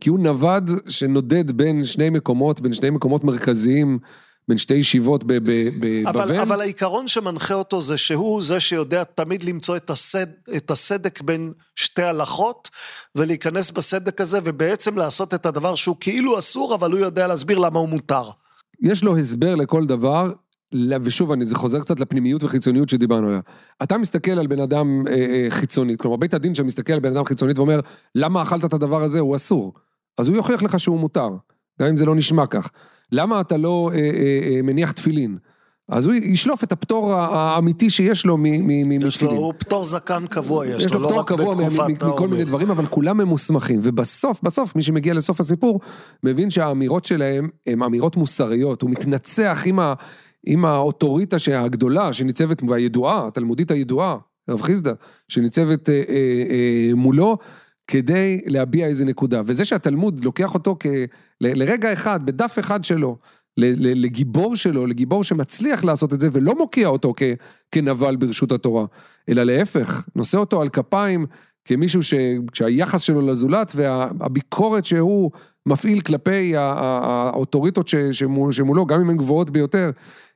כי הוא נווד שנודד בין שני מקומות, בין שני מקומות מרכזיים בין שתי ישיבות בבבל. אבל, אבל העיקרון שמנחה אותו זה שהוא זה שיודע תמיד למצוא את, הסד, את הסדק בין שתי הלכות, ולהיכנס בסדק הזה, ובעצם לעשות את הדבר שהוא כאילו אסור, אבל הוא יודע להסביר למה הוא מותר. יש לו הסבר לכל דבר, ושוב, אני, זה חוזר קצת לפנימיות וחיצוניות שדיברנו עליה. אתה מסתכל על בן אדם אה, אה, חיצוני, כלומר בית הדין שמסתכל על בן אדם חיצונית ואומר, למה אכלת את הדבר הזה, הוא אסור. אז הוא יוכיח לך שהוא מותר, גם אם זה לא נשמע כך. למה אתה לא אה, אה, אה, מניח תפילין? אז הוא ישלוף את הפטור האמיתי שיש לו מתפילין. יש לו פטור זקן קבוע, יש, יש לו, לו לא רק בתקופת מכל מיני דברים, אבל כולם ממוסמכים. ובסוף, בסוף, מי שמגיע לסוף הסיפור, מבין שהאמירות שלהם הן אמירות מוסריות. הוא מתנצח עם, ה, עם האוטוריטה הגדולה שניצבת, והידועה, התלמודית הידועה, רב חיסדא, שניצבת אה, אה, אה, מולו. כדי להביע איזה נקודה. וזה שהתלמוד לוקח אותו כ... לרגע אחד, בדף אחד שלו, לגיבור שלו, לגיבור שמצליח לעשות את זה ולא מוקיע אותו כ, כנבל ברשות התורה, אלא להפך, נושא אותו על כפיים כמישהו ש, שהיחס שלו לזולת והביקורת שהוא מפעיל כלפי האוטוריטות שמולו, גם אם הן גבוהות ביותר,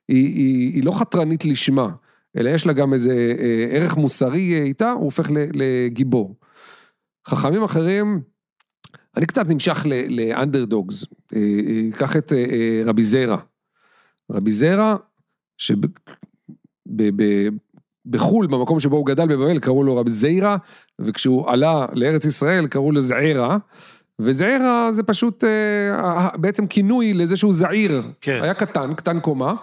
היא, היא, היא לא חתרנית לשמה, אלא יש לה גם איזה אה, ערך מוסרי איתה, הוא הופך לגיבור. חכמים אחרים, אני קצת נמשך לאנדרדוגס, אה, אה, קח את רבי זרע. רבי זרע, שבחו"ל, במקום שבו הוא גדל בבבל, קראו לו רבי זיירה, וכשהוא עלה לארץ ישראל קראו לו זעירה. וזעירה זה פשוט בעצם כינוי לזה שהוא זעיר. כן. היה קטן, קטן קומה.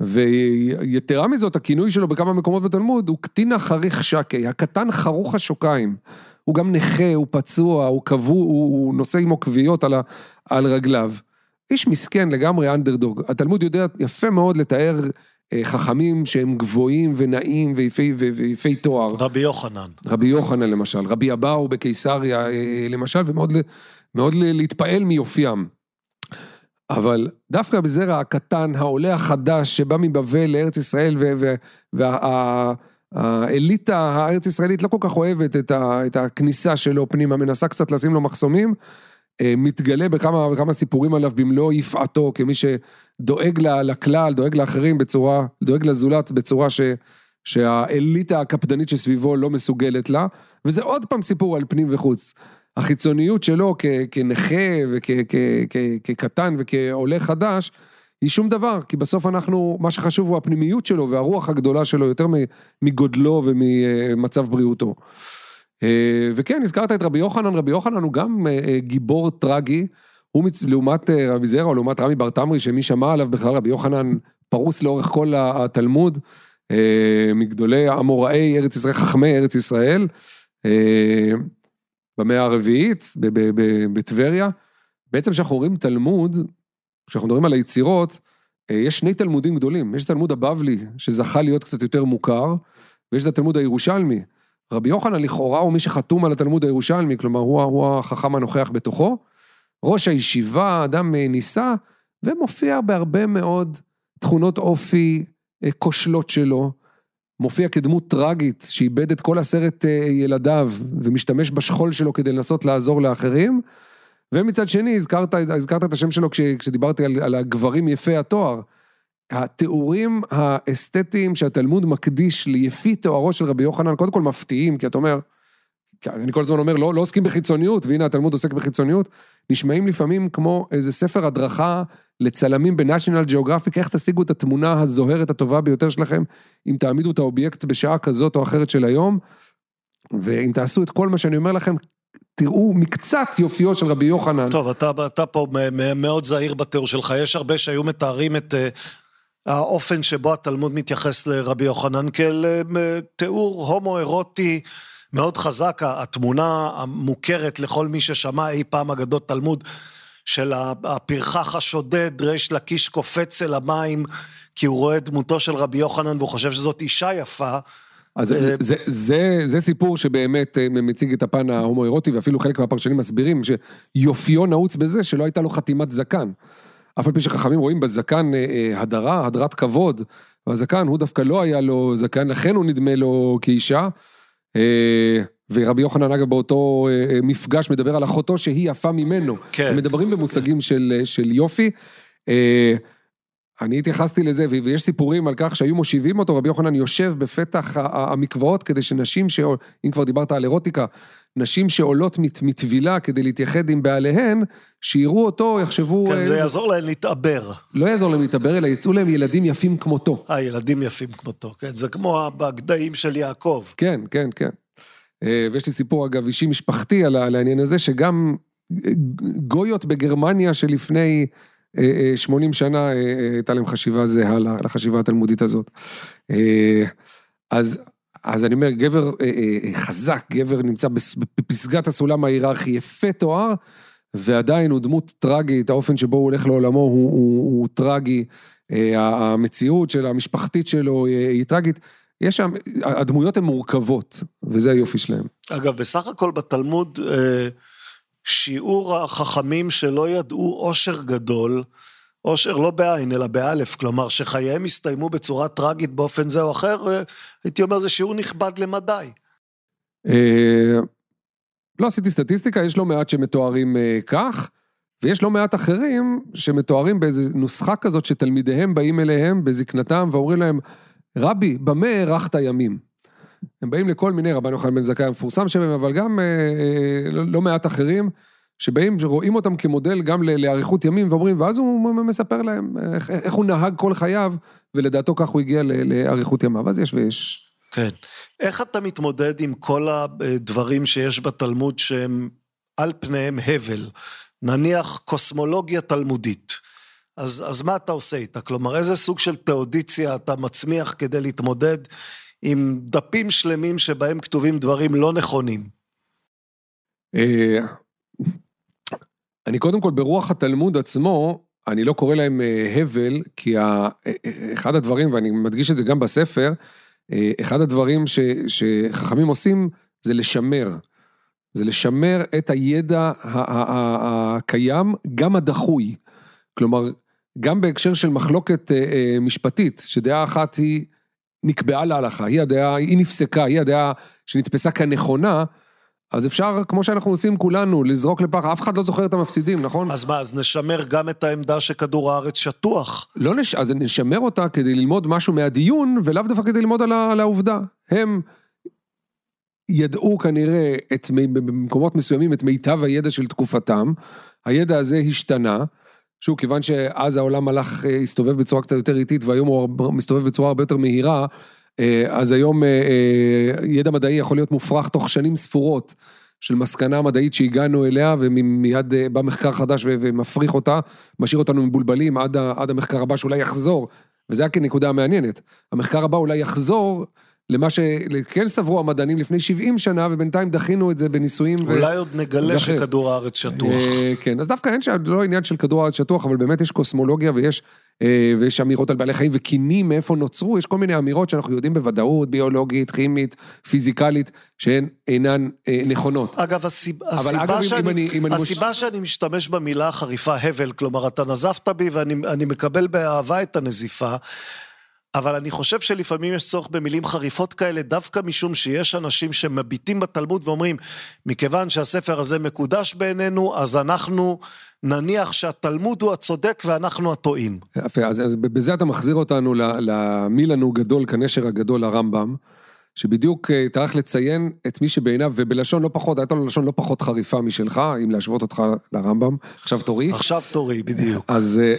ויתרה מזאת, הכינוי שלו בכמה מקומות בתלמוד הוא קטינא חריך שקי, הקטן חרוך השוקיים. הוא גם נכה, הוא פצוע, הוא כבו, הוא, הוא נושא עמו כוויות על, על רגליו. איש מסכן לגמרי אנדרדוג. התלמוד יודע יפה מאוד לתאר אה, חכמים שהם גבוהים ונעים ויפי, ויפי תואר. רבי יוחנן. רבי יוחנן למשל, רבי אבאו בקיסריה אה, למשל, ומאוד מאוד להתפעל מיופיים. אבל דווקא בזרע הקטן, העולה החדש שבא מבבל לארץ ישראל, והאליטה הארץ ישראלית לא כל כך אוהבת את, ה, את הכניסה שלו פנימה, מנסה קצת לשים לו מחסומים, אה, מתגלה בכמה, בכמה סיפורים עליו במלוא יפעתו, כמי שדואג לכלל, דואג לאחרים בצורה, דואג לזולת בצורה ש... שהאליטה הקפדנית שסביבו לא מסוגלת לה, וזה עוד פעם סיפור על פנים וחוץ. החיצוניות שלו כנכה וכקטן וכעולה חדש, היא שום דבר, כי בסוף אנחנו, מה שחשוב הוא הפנימיות שלו והרוח הגדולה שלו יותר מגודלו וממצב בריאותו. אה, וכן, הזכרת את רבי יוחנן, רבי יוחנן הוא גם אה, אה, גיבור טרגי, הוא מצ... לעומת רבי זרע או לעומת רמי בר תמרי, שמי שמע עליו בכלל, רבי יוחנן פרוס לאורך כל התלמוד, מגדולי אמוראי ארץ ישראל, חכמי ארץ ישראל. במאה הרביעית, בטבריה. בעצם כשאנחנו רואים תלמוד, כשאנחנו מדברים על היצירות, אה, יש שני תלמודים גדולים. יש את התלמוד הבבלי, שזכה להיות קצת יותר מוכר, ויש את התלמוד הירושלמי. רבי יוחנן לכאורה הוא מי שחתום על התלמוד הירושלמי, כלומר הוא, הוא החכם הנוכח בתוכו. ראש הישיבה, אדם אה, נישא, ומופיע בהרבה מאוד תכונות אופי אה, כושלות שלו. מופיע כדמות טראגית, שאיבד את כל עשרת ילדיו, ומשתמש בשכול שלו כדי לנסות לעזור לאחרים. ומצד שני, הזכרת, הזכרת את השם שלו כש, כשדיברתי על, על הגברים יפי התואר. התיאורים האסתטיים שהתלמוד מקדיש ליפי תוארו של רבי יוחנן, קודם כל מפתיעים, כי אתה אומר, אני כל הזמן אומר, לא, לא עוסקים בחיצוניות, והנה התלמוד עוסק בחיצוניות, נשמעים לפעמים כמו איזה ספר הדרכה לצלמים בניישנל ג'אוגרפיק, איך תשיגו את התמונה הזוהרת הטובה ביותר שלכם, אם תעמידו את האובייקט בשעה כזאת או אחרת של היום, ואם תעשו את כל מה שאני אומר לכם, תראו מקצת יופיו של רבי יוחנן. טוב, אתה, אתה פה מאוד זהיר בתיאור שלך, יש הרבה שהיו מתארים את... אה, האופן שבו התלמוד מתייחס לרבי יוחנן כאל אה, תיאור הומו-אירוטי מאוד חזק, התמונה המוכרת לכל מי ששמע אי פעם אגדות תלמוד של הפרחח השודד, ריש לקיש קופץ אל המים, כי הוא רואה דמותו של רבי יוחנן והוא חושב שזאת אישה יפה. אז זה, אה, זה, זה, זה סיפור שבאמת אה, מציג את הפן ההומואירוטי, ואפילו חלק מהפרשנים מסבירים שיופיו נעוץ בזה שלא הייתה לו חתימת זקן. אף על פי שחכמים רואים בזקן אה, הדרה, הדרת כבוד, והזקן הוא דווקא לא היה לו זקן, לכן הוא נדמה לו כאישה. ורבי יוחנן אגב באותו מפגש מדבר על אחותו שהיא יפה ממנו. כן. הם מדברים במושגים של, של יופי. אני התייחסתי לזה, ויש סיפורים על כך שהיו מושיבים אותו, רבי יוחנן יושב בפתח המקוואות כדי שנשים, ש... אם כבר דיברת על אירוטיקה, נשים שעולות מטבילה כדי להתייחד עם בעליהן, שיראו אותו, יחשבו... כן, זה יעזור להם להתעבר. לא יעזור להם להתעבר, אלא יצאו להם ילדים יפים כמותו. אה, ילדים יפים כמותו, כן, זה כמו בגדיים של יעקב. כן, כן, כן. אה, ויש לי סיפור אגב אישי משפחתי על העניין הזה, שגם אה, גויות בגרמניה שלפני 80 אה, שנה הייתה להם חשיבה זהה לחשיבה התלמודית הזאת. אז, אז אני אומר, גבר חזק, גבר נמצא בפסגת הסולם ההיררכי, יפה תואר, ועדיין הוא דמות טרגית, האופן שבו הוא הולך לעולמו הוא, הוא, הוא טרגי, המציאות של המשפחתית שלו היא טרגית. יש שם, הדמויות הן מורכבות, וזה היופי שלהם. אגב, בסך הכל בתלמוד, אה, שיעור החכמים שלא ידעו עושר גדול, אושר לא בעין, אלא באלף, כלומר שחייהם הסתיימו בצורה טרגית באופן זה או אחר, אה, הייתי אומר זה שיעור נכבד למדי. אה, לא עשיתי סטטיסטיקה, יש לא מעט שמתוארים אה, כך, ויש לא מעט אחרים שמתוארים באיזו נוסחה כזאת שתלמידיהם באים אליהם בזקנתם ואומרים להם, רבי, במה הארכת ימים? הם באים לכל מיני, רבן יוחנן בן זכאי המפורסם שלהם, אבל גם אה, אה, לא, לא מעט אחרים, שבאים, רואים אותם כמודל גם לאריכות ימים, ואומרים, ואז הוא מספר להם איך, איך הוא נהג כל חייו, ולדעתו כך הוא הגיע לאריכות ימיו, אז יש ויש. כן. איך אתה מתמודד עם כל הדברים שיש בתלמוד שהם על פניהם הבל? נניח קוסמולוגיה תלמודית. אז, אז מה אתה עושה איתה? כלומר, איזה סוג של תאודיציה אתה מצמיח כדי להתמודד עם דפים שלמים שבהם כתובים דברים לא נכונים? אה, אני קודם כל, ברוח התלמוד עצמו, אני לא קורא להם אה, הבל, כי אה, אחד הדברים, ואני מדגיש את זה גם בספר, אחד הדברים ש, שחכמים עושים זה לשמר. זה לשמר את הידע הקיים, גם הדחוי. כלומר, גם בהקשר של מחלוקת משפטית, שדעה אחת היא נקבעה להלכה, היא הדעה, היא נפסקה, היא הדעה שנתפסה כנכונה, אז אפשר, כמו שאנחנו עושים כולנו, לזרוק לפח, אף אחד לא זוכר את המפסידים, נכון? אז מה, אז נשמר גם את העמדה שכדור הארץ שטוח. לא נש... אז נשמר אותה כדי ללמוד משהו מהדיון, ולאו דווקא כדי ללמוד על, ה... על העובדה. הם ידעו כנראה את, במקומות מסוימים את מיטב הידע של תקופתם, הידע הזה השתנה. שוב, כיוון שאז העולם הלך, אה, הסתובב בצורה קצת יותר איטית, והיום הוא מסתובב בצורה הרבה יותר מהירה, אה, אז היום אה, ידע מדעי יכול להיות מופרך תוך שנים ספורות של מסקנה מדעית שהגענו אליה, ומיד בא מחקר חדש ומפריך אותה, משאיר אותנו מבולבלים עד, המחקר הבא שאולי יחזור, וזה רק נקודה מעניינת. המחקר הבא אולי יחזור למה שכן סברו המדענים לפני 70 שנה, ובינתיים דחינו את זה בניסויים. אולי ו... עוד נגלה וחד. שכדור הארץ שטוח. אה, כן, אז דווקא אין שם, לא עניין של כדור הארץ שטוח, אבל באמת יש קוסמולוגיה ויש, אה, ויש אמירות על בעלי חיים וקינים, מאיפה נוצרו, יש כל מיני אמירות שאנחנו יודעים בוודאות, ביולוגית, כימית, פיזיקלית, שהן אינן אה, נכונות. אגב, הסיב... הסיבה, אגב, שאני, אם אני, אם הסיבה אני... שאני משתמש במילה החריפה הבל, כלומר, אתה נזפת בי ואני מקבל באהבה את הנזיפה, אבל אני חושב שלפעמים יש צורך במילים חריפות כאלה, דווקא משום שיש אנשים שמביטים בתלמוד ואומרים, מכיוון שהספר הזה מקודש בעינינו, אז אנחנו נניח שהתלמוד הוא הצודק ואנחנו הטועים. יפה, אז, אז בזה אתה מחזיר אותנו למילנו גדול כנשר הגדול, הרמב"ם, שבדיוק אה, טרח לציין את מי שבעיניו, ובלשון לא פחות, הייתה לו לשון לא פחות חריפה משלך, אם להשוות אותך לרמב"ם, עכשיו תורי. עכשיו תורי, בדיוק. אז, אה,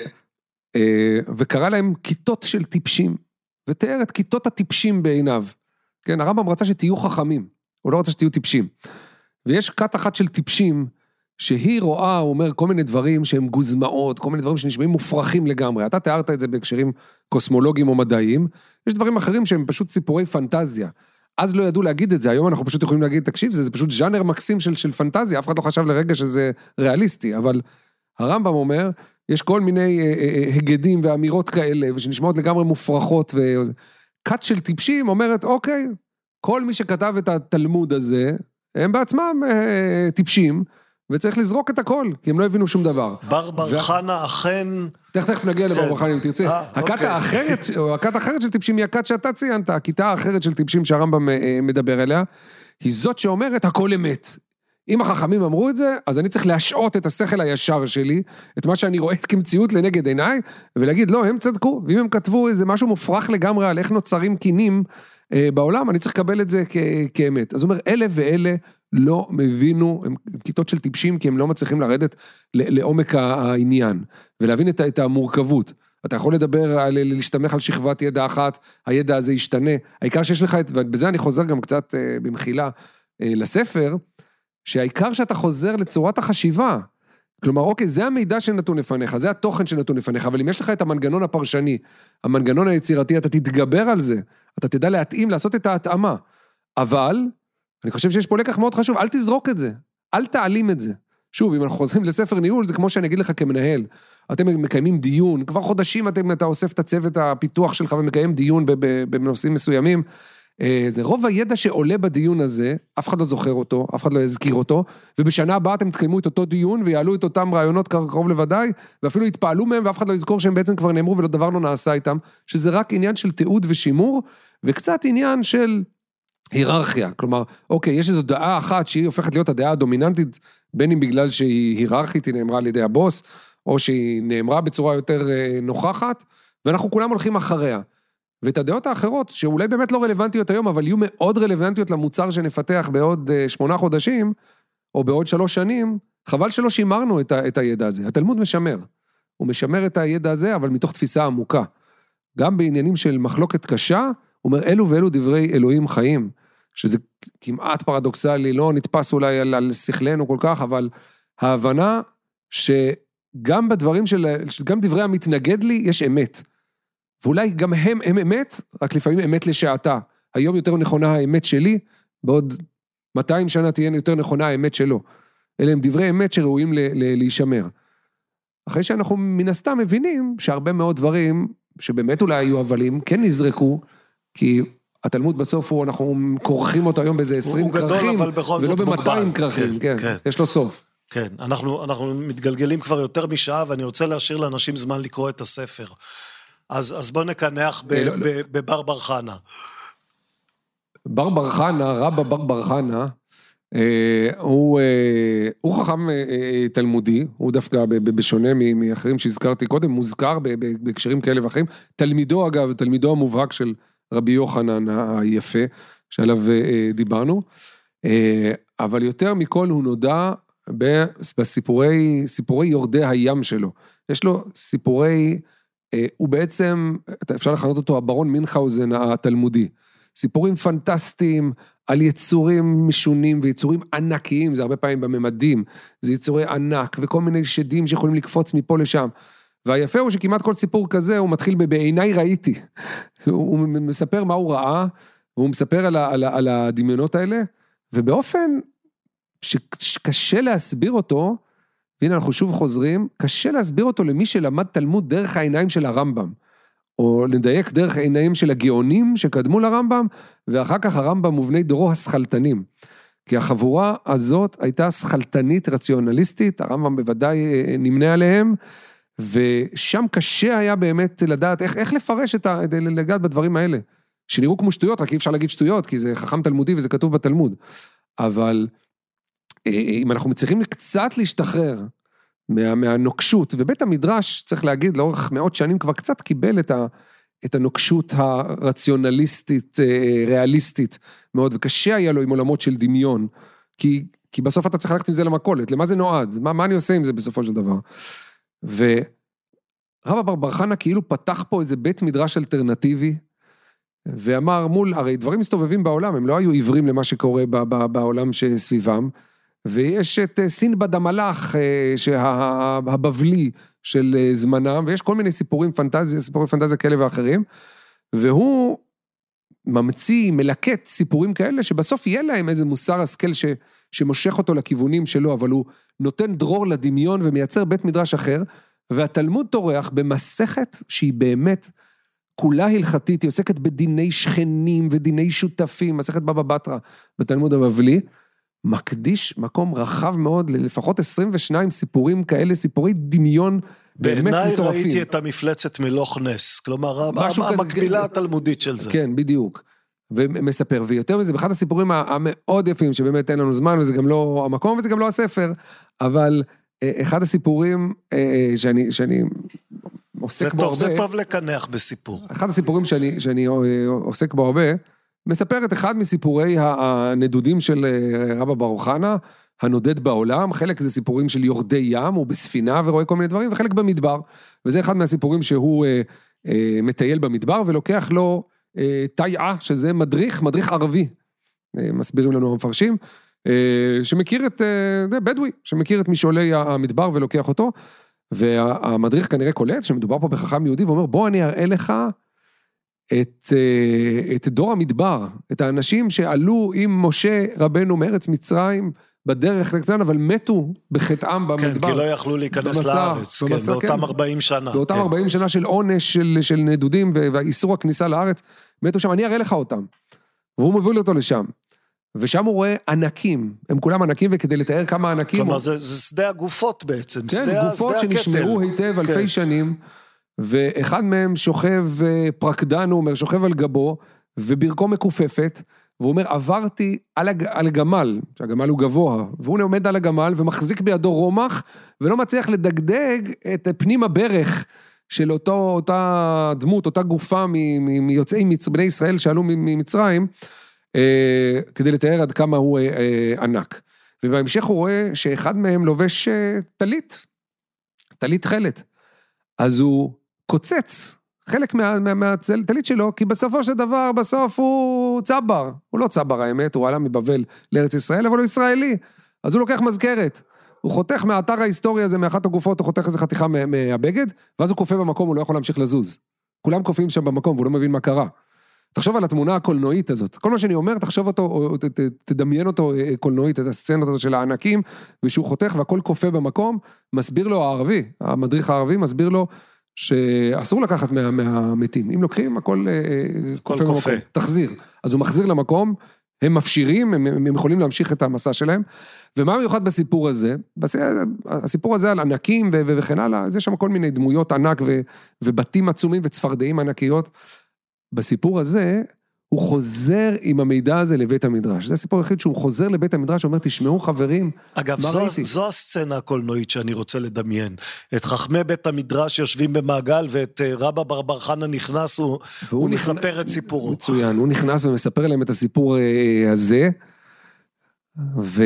אה, וקרא להם כיתות של טיפשים. ותיאר את כיתות הטיפשים בעיניו. כן, הרמב"ם רצה שתהיו חכמים, הוא לא רצה שתהיו טיפשים. ויש כת אחת של טיפשים, שהיא רואה, הוא אומר, כל מיני דברים שהם גוזמאות, כל מיני דברים שנשמעים מופרכים לגמרי. אתה תיארת את זה בהקשרים קוסמולוגיים או מדעיים, יש דברים אחרים שהם פשוט סיפורי פנטזיה. אז לא ידעו להגיד את זה, היום אנחנו פשוט יכולים להגיד, תקשיב, זה, זה פשוט ז'אנר מקסים של, של פנטזיה, אף אחד לא חשב לרגע שזה ריאליסטי, אבל הרמב"ם אומר, יש כל מיני אה, אה, אה, הגדים ואמירות כאלה, ושנשמעות לגמרי מופרכות, וכת של טיפשים אומרת, אוקיי, כל מי שכתב את התלמוד הזה, הם בעצמם טיפשים, וצריך לזרוק את הכל, כי הם לא הבינו שום דבר. בר בר חנה אכן... תכף תכף נגיע לבר בר חנה אם תרצה. הכת אוקיי. האחרת, או הכת האחרת של טיפשים היא הכת שאתה ציינת, הכיתה האחרת של טיפשים שהרמב"ם מדבר עליה, היא זאת שאומרת הכל אמת. אם החכמים אמרו את זה, אז אני צריך להשעות את השכל הישר שלי, את מה שאני רואה כמציאות לנגד עיניי, ולהגיד, לא, הם צדקו, ואם הם כתבו איזה משהו מופרך לגמרי על איך נוצרים קינים אה, בעולם, אני צריך לקבל את זה כאמת. אז הוא אומר, אלה ואלה לא מבינו, הם כיתות של טיפשים, כי הם לא מצליחים לרדת לעומק העניין, ולהבין את, את המורכבות. אתה יכול לדבר על להשתמך על שכבת ידע אחת, הידע הזה ישתנה. העיקר שיש לך את, ובזה אני חוזר גם קצת אה, במחילה אה, לספר, שהעיקר שאתה חוזר לצורת החשיבה. כלומר, אוקיי, זה המידע שנתון לפניך, זה התוכן שנתון לפניך, אבל אם יש לך את המנגנון הפרשני, המנגנון היצירתי, אתה תתגבר על זה, אתה תדע להתאים, לעשות את ההתאמה. אבל, אני חושב שיש פה לקח מאוד חשוב, אל תזרוק את זה, אל תעלים את זה. שוב, אם אנחנו חוזרים לספר ניהול, זה כמו שאני אגיד לך כמנהל. אתם מקיימים דיון, כבר חודשים אתם, אתה אוסף את הצוות הפיתוח שלך ומקיים דיון בנושאים מסוימים. אה, זה רוב הידע שעולה בדיון הזה, אף אחד לא זוכר אותו, אף אחד לא יזכיר אותו, ובשנה הבאה אתם תקיימו את אותו דיון ויעלו את אותם רעיונות קרוב לוודאי, ואפילו יתפעלו מהם ואף אחד לא יזכור שהם בעצם כבר נאמרו ודבר לא נעשה איתם, שזה רק עניין של תיעוד ושימור, וקצת עניין של היררכיה. כלומר, אוקיי, יש איזו דעה אחת שהיא הופכת להיות הדעה הדומיננטית, בין אם בגלל שהיא היררכית, היא נאמרה על ידי הבוס, או שהיא נאמרה בצורה יותר אה, נוכחת, ואנחנו כולם הולכים אחריה. ואת הדעות האחרות, שאולי באמת לא רלוונטיות היום, אבל יהיו מאוד רלוונטיות למוצר שנפתח בעוד אה, שמונה חודשים, או בעוד שלוש שנים, חבל שלא שימרנו את, ה, את הידע הזה. התלמוד משמר. הוא משמר את הידע הזה, אבל מתוך תפיסה עמוקה. גם בעניינים של מחלוקת קשה, הוא אומר, אלו ואלו דברי אלוהים חיים, שזה כמעט פרדוקסלי, לא נתפס אולי על, על שכלנו כל כך, אבל ההבנה שגם בדברים של, גם דברי המתנגד לי, יש אמת. ואולי גם הם, הם אמת, רק לפעמים אמת לשעתה. היום יותר נכונה האמת שלי, בעוד 200 שנה תהיה יותר נכונה האמת שלו. אלה הם דברי אמת שראויים ל- ל- להישמר. אחרי שאנחנו מן הסתם מבינים שהרבה מאוד דברים, שבאמת אולי היו הבלים, כן נזרקו, כי התלמוד בסוף הוא, אנחנו כורכים אותו היום באיזה 20 הוא גדול, כרכים, ולא זאת ב-200 מוגבל. כרכים, כן, כן, כן. יש לו סוף. כן, אנחנו, אנחנו מתגלגלים כבר יותר משעה, ואני רוצה להשאיר לאנשים זמן לקרוא את הספר. אז, אז בוא נקנח ב, אה, לא, לא. ב, בבר בר חנה. בר בר חנה, רבא בר בר חנה, אה, הוא, אה, הוא חכם אה, תלמודי, הוא דווקא ב- ב- בשונה מאחרים שהזכרתי קודם, מוזכר בהקשרים כאלה ואחרים. תלמידו אגב, תלמידו המובהק של רבי יוחנן היפה, שעליו דיברנו, אבל יותר מכל הוא נודע בסיפורי סיפורי יורדי הים שלו. יש לו סיפורי, הוא בעצם, אפשר לכנות אותו הברון מינכהאוזן התלמודי. סיפורים פנטסטיים על יצורים משונים ויצורים ענקיים, זה הרבה פעמים בממדים, זה יצורי ענק וכל מיני שדים שיכולים לקפוץ מפה לשם. והיפה הוא שכמעט כל סיפור כזה הוא מתחיל ב"בעיניי ראיתי". הוא מספר מה הוא ראה, והוא מספר על, על, על הדמיונות האלה, ובאופן שקשה להסביר אותו, והנה אנחנו שוב חוזרים, קשה להסביר אותו למי שלמד תלמוד דרך העיניים של הרמב"ם. או לדייק דרך עיניים של הגאונים שקדמו לרמב"ם, ואחר כך הרמב"ם ובני דורו הסכלתנים. כי החבורה הזאת הייתה סכלתנית רציונליסטית, הרמב"ם בוודאי אה, נמנה עליהם, ושם קשה היה באמת לדעת איך, איך לפרש את ה... לגעת בדברים האלה. שנראו כמו שטויות, רק אי אפשר להגיד שטויות, כי זה חכם תלמודי וזה כתוב בתלמוד. אבל אה, אם אנחנו מצליחים קצת להשתחרר מה, מהנוקשות, ובית המדרש, צריך להגיד, לאורך מאות שנים כבר קצת קיבל את, ה, את הנוקשות הרציונליסטית, אה, ריאליסטית מאוד, וקשה היה לו עם עולמות של דמיון, כי, כי בסוף אתה צריך ללכת עם זה למכולת, למה זה נועד? מה, מה אני עושה עם זה בסופו של דבר? ורבא בר בר חנה כאילו פתח פה איזה בית מדרש אלטרנטיבי, ואמר מול, הרי דברים מסתובבים בעולם, הם לא היו עיוורים למה שקורה בעולם שסביבם, ויש את אה, סינבד המלאך, אה, הבבלי של אה, זמנם, ויש כל מיני סיפורים פנטזיה, סיפורי פנטזיה כאלה ואחרים, והוא ממציא, מלקט סיפורים כאלה, שבסוף יהיה להם איזה מוסר השכל ש, שמושך אותו לכיוונים שלו, אבל הוא נותן דרור לדמיון ומייצר בית מדרש אחר, והתלמוד טורח במסכת שהיא באמת כולה הלכתית, היא עוסקת בדיני שכנים ודיני שותפים, מסכת בבא בתרא בתלמוד הבבלי. מקדיש מקום רחב מאוד ללפחות 22 סיפורים כאלה, סיפורי דמיון באמת בעיניי מטורפים. ראיתי את המפלצת מלוך נס, כלומר, משהו כזה, המקבילה כן. התלמודית של זה. כן, בדיוק. ומספר, ויותר מזה, באחד הסיפורים המאוד יפים, שבאמת אין לנו זמן, וזה גם לא המקום, וזה גם לא הספר, אבל אה, אחד הסיפורים אה, אה, שאני, שאני עוסק בו הרבה, זה טוב לקנח בסיפור. אחד הסיפורים שאני, שאני עוסק בו הרבה, מספר את אחד מסיפורי הנדודים של אה, רבא בר חנה, הנודד בעולם, חלק זה סיפורים של יורדי ים, הוא בספינה ורואה כל מיני דברים, וחלק במדבר. וזה אחד מהסיפורים שהוא אה, אה, מטייל במדבר ולוקח לו אה, טייעה, שזה מדריך, מדריך ערבי, אה, מסבירים לנו המפרשים, אה, שמכיר את, אה, בדואי, שמכיר את משעולי המדבר ולוקח אותו, והמדריך כנראה קולט שמדובר פה בחכם יהודי, ואומר, בוא אני אראה לך את, אה, את דור המדבר, את האנשים שעלו עם משה רבנו מארץ מצרים בדרך לכאן, אבל מתו בחטאם כן, במדבר. כי לא יכלו להיכנס במסע, לארץ, כן, במסע, באותם כן. 40 שנה. באותם כן. 40 שנה של עונש של, של נדודים ואיסור הכניסה לארץ, מתו שם, אני אראה לך אותם. והוא מוביל אותו לשם. ושם הוא רואה ענקים, הם כולם ענקים, וכדי לתאר כמה ענקים... כלומר, הוא... זה, זה שדה הגופות בעצם, כן, שדה, גופות שדה שנשמרו. היטב אלפי כן. שנים, ואחד מהם שוכב אה, פרקדן, הוא אומר, שוכב על גבו, וברכו מכופפת, והוא אומר, עברתי על, הג... על הגמל, שהגמל הוא גבוה, והוא עומד על הגמל ומחזיק בידו רומח, ולא מצליח לדגדג את פנים הברך של אותו, אותה דמות, אותה גופה מיוצאי מצ... בני ישראל שעלו ממצרים, אה, כדי לתאר עד כמה הוא אה, אה, ענק. ובהמשך הוא רואה שאחד מהם לובש אה, טלית, טלית תכלת. אז הוא קוצץ חלק מה- מה- מהטלית שלו, כי בסופו של דבר, בסוף הוא צבר. הוא לא צבר האמת, הוא עלה מבבל לארץ ישראל, אבל הוא ישראלי. אז הוא לוקח מזכרת. הוא חותך מהאתר ההיסטורי הזה, מאחת הגופות, הוא חותך איזה חתיכה מה- מהבגד, ואז הוא כופה במקום, הוא לא יכול להמשיך לזוז. כולם קופאים שם במקום, והוא לא מבין מה קרה. תחשוב על התמונה הקולנועית הזאת. כל מה שאני אומר, תחשוב אותו, או ת- ת- תדמיין אותו אה, קולנועית, את הסצנות הזאת של הענקים, ושהוא חותך והכל קופא במקום, מסביר לו הערבי, המדריך הערבי מסביר לו שאסור לקחת מה, מהמתים. אם לוקחים, הכל אה, קופא במקום. קופא. תחזיר. אז הוא מחזיר למקום, הם מפשירים, הם, הם יכולים להמשיך את המסע שלהם. ומה מיוחד בסיפור הזה? הסיפור הזה על ענקים ו- ו- וכן הלאה, אז יש שם כל מיני דמויות ענק ו- ובתים עצומים וצפרדעים ענקיות. בסיפור הזה, הוא חוזר עם המידע הזה לבית המדרש. זה הסיפור היחיד שהוא חוזר לבית המדרש, אומר, תשמעו חברים, אגב, מה זו, ראיתי? זו הסצנה הקולנועית שאני רוצה לדמיין. את חכמי בית המדרש יושבים במעגל, ואת אה, רבא בר חנה נכנס, הוא, הוא נכנס- מספר את סיפורו. מצוין, הוא נכנס ומספר להם את הסיפור אה, הזה, ו...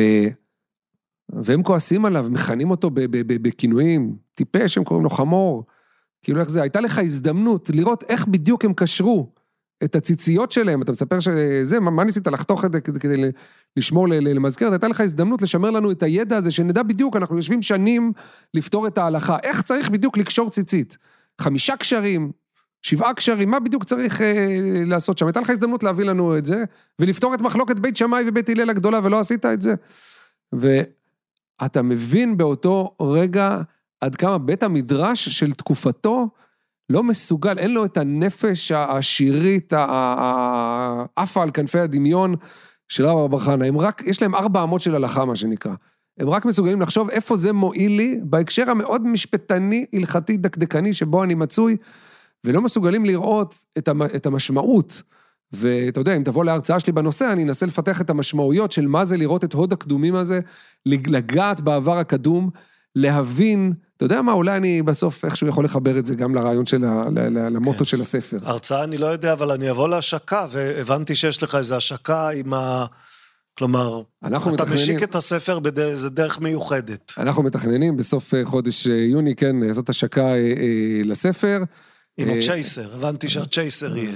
והם כועסים עליו, מכנים אותו בכינויים, טיפש, הם קוראים לו חמור. כאילו איך זה, הייתה לך הזדמנות לראות איך בדיוק הם קשרו את הציציות שלהם, אתה מספר שזה, מה, מה ניסית לחתוך את זה כדי, לשמור למזכרת, הייתה לך הזדמנות לשמר לנו את הידע הזה, שנדע בדיוק, אנחנו יושבים שנים לפתור את ההלכה, איך צריך בדיוק לקשור ציצית. חמישה קשרים, שבעה קשרים, מה בדיוק צריך אה, לעשות שם? הייתה לך הזדמנות להביא לנו את זה, ולפתור את מחלוקת בית שמאי ובית הלל הגדולה, ולא עשית את זה. ואתה מבין באותו רגע עד כמה בית המדרש של תקופתו לא מסוגל, אין לו את הנפש העשירית, ה- ה- ה- עפה על כנפי הדמיון של רב בר חנה. הם רק, יש להם ארבע אמות של הלכה, מה שנקרא. הם רק מסוגלים לחשוב איפה זה מועיל לי בהקשר המאוד משפטני, הלכתי, דקדקני, שבו אני מצוי, ולא מסוגלים לראות את, המ, את המשמעות. ואתה יודע, אם תבוא להרצאה שלי בנושא, אני אנסה לפתח את המשמעויות של מה זה לראות את הוד הקדומים הזה, לגעת בעבר הקדום, להבין, אתה יודע מה, אולי אני בסוף איכשהו יכול לחבר את זה גם לרעיון של, ה, למוטו כן. של הספר. הרצאה אני לא יודע, אבל אני אבוא להשקה, והבנתי שיש לך איזו השקה עם ה... כלומר, אתה מתכננים- משיק את הספר באיזה דרך מיוחדת. אנחנו מתכננים בסוף אה, חודש אה, יוני, כן, לעשות השקה אה, אה, לספר. עם הצ'ייסר, הבנתי שהצ'ייסר יהיה.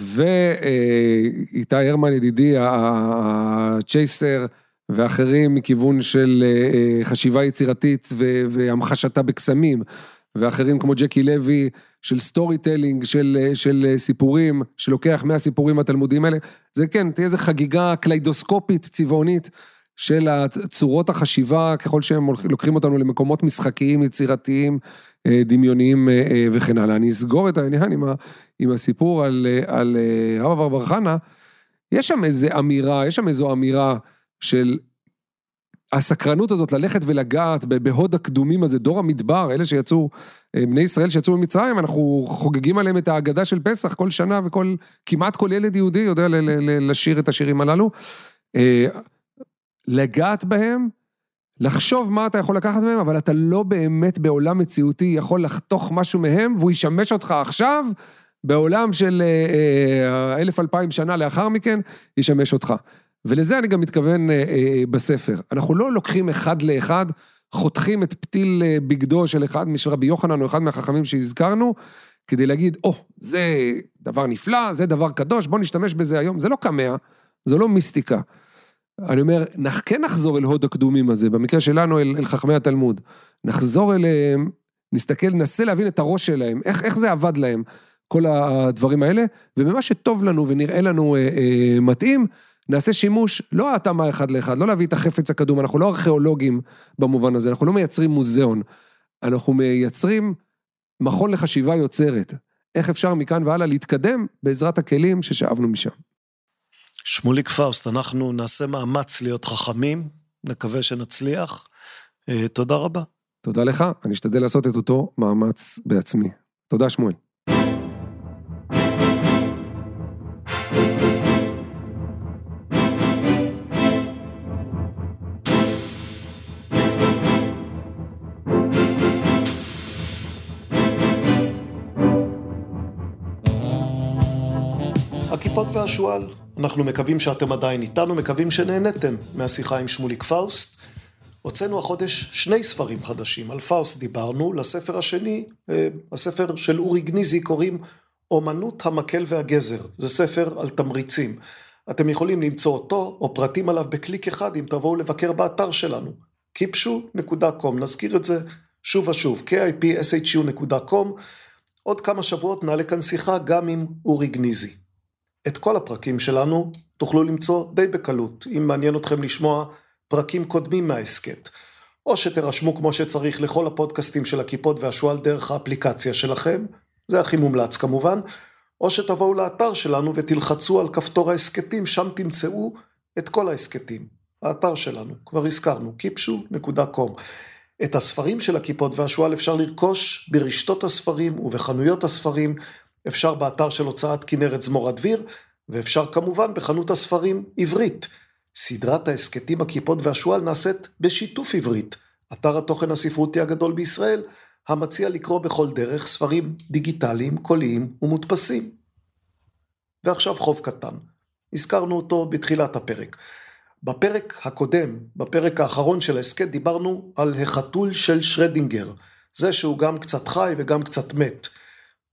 ואיתי הרמן ידידי, הצ'ייסר ואחרים מכיוון של אה, אה, חשיבה יצירתית והמחשתה בקסמים, ואחרים כמו ג'קי לוי של storytelling, של, אה, של סיפורים, שלוקח מהסיפורים התלמודיים האלה, זה כן, תהיה איזו חגיגה קליידוסקופית, צבעונית. של צורות החשיבה, ככל שהם לוקחים אותנו למקומות משחקיים, יצירתיים, דמיוניים וכן הלאה. אני אסגור את העניין עם, ה, עם הסיפור על, על רבא בר חנה. יש שם איזו אמירה, יש שם איזו אמירה של הסקרנות הזאת ללכת ולגעת בהוד הקדומים הזה, דור המדבר, אלה שיצאו, אה, בני ישראל שיצאו ממצרים, אנחנו חוגגים עליהם את ההגדה של פסח כל שנה וכל, כמעט כל ילד יהודי יודע לשיר את השירים הללו. אה, לגעת בהם, לחשוב מה אתה יכול לקחת מהם, אבל אתה לא באמת בעולם מציאותי יכול לחתוך משהו מהם, והוא ישמש אותך עכשיו, בעולם של אה, אלף אלפיים שנה לאחר מכן, ישמש אותך. ולזה אני גם מתכוון אה, אה, בספר. אנחנו לא לוקחים אחד לאחד, חותכים את פתיל אה, בגדו של אחד, של רבי יוחנן או אחד מהחכמים שהזכרנו, כדי להגיד, או, oh, זה דבר נפלא, זה דבר קדוש, בוא נשתמש בזה היום. זה לא קמע, זו לא מיסטיקה. אני אומר, נח, כן נחזור אל הוד הקדומים הזה, במקרה שלנו אל, אל חכמי התלמוד. נחזור אליהם, נסתכל, ננסה להבין את הראש שלהם, איך, איך זה עבד להם, כל הדברים האלה, ובמה שטוב לנו ונראה לנו אה, אה, מתאים, נעשה שימוש, לא ההתאמה אחד לאחד, לא להביא את החפץ הקדום, אנחנו לא ארכיאולוגים במובן הזה, אנחנו לא מייצרים מוזיאון, אנחנו מייצרים מכון לחשיבה יוצרת. איך אפשר מכאן והלאה להתקדם בעזרת הכלים ששאבנו משם. שמוליק פאוסט, אנחנו נעשה מאמץ להיות חכמים, נקווה שנצליח. אה, תודה רבה. תודה לך, אני אשתדל לעשות את אותו מאמץ בעצמי. תודה, שמואל. והשועל, אנחנו מקווים שאתם עדיין איתנו, מקווים שנהנתם מהשיחה עם שמוליק פאוסט. הוצאנו החודש שני ספרים חדשים, על פאוסט דיברנו, לספר השני, אה, הספר של אורי גניזי קוראים אומנות המקל והגזר, זה ספר על תמריצים. אתם יכולים למצוא אותו או פרטים עליו בקליק אחד אם תבואו לבקר באתר שלנו, kipshu.com, נזכיר את זה שוב ושוב, kipshu.com, עוד כמה שבועות נעלה כאן שיחה גם עם אורי גניזי. את כל הפרקים שלנו תוכלו למצוא די בקלות, אם מעניין אתכם לשמוע פרקים קודמים מההסכת. או שתירשמו כמו שצריך לכל הפודקאסטים של הכיפות והשועל דרך האפליקציה שלכם, זה הכי מומלץ כמובן, או שתבואו לאתר שלנו ותלחצו על כפתור ההסכתים, שם תמצאו את כל ההסכתים. האתר שלנו, כבר הזכרנו, kipshu.com. את הספרים של הכיפות והשועל אפשר לרכוש ברשתות הספרים ובחנויות הספרים, אפשר באתר של הוצאת כנרת זמור הדביר, ואפשר כמובן בחנות הספרים עברית. סדרת ההסכתים הכיפות והשועל נעשית בשיתוף עברית, אתר התוכן הספרותי הגדול בישראל, המציע לקרוא בכל דרך ספרים דיגיטליים, קוליים ומודפסים. ועכשיו חוב קטן. הזכרנו אותו בתחילת הפרק. בפרק הקודם, בפרק האחרון של ההסכת, דיברנו על החתול של שרדינגר, זה שהוא גם קצת חי וגם קצת מת.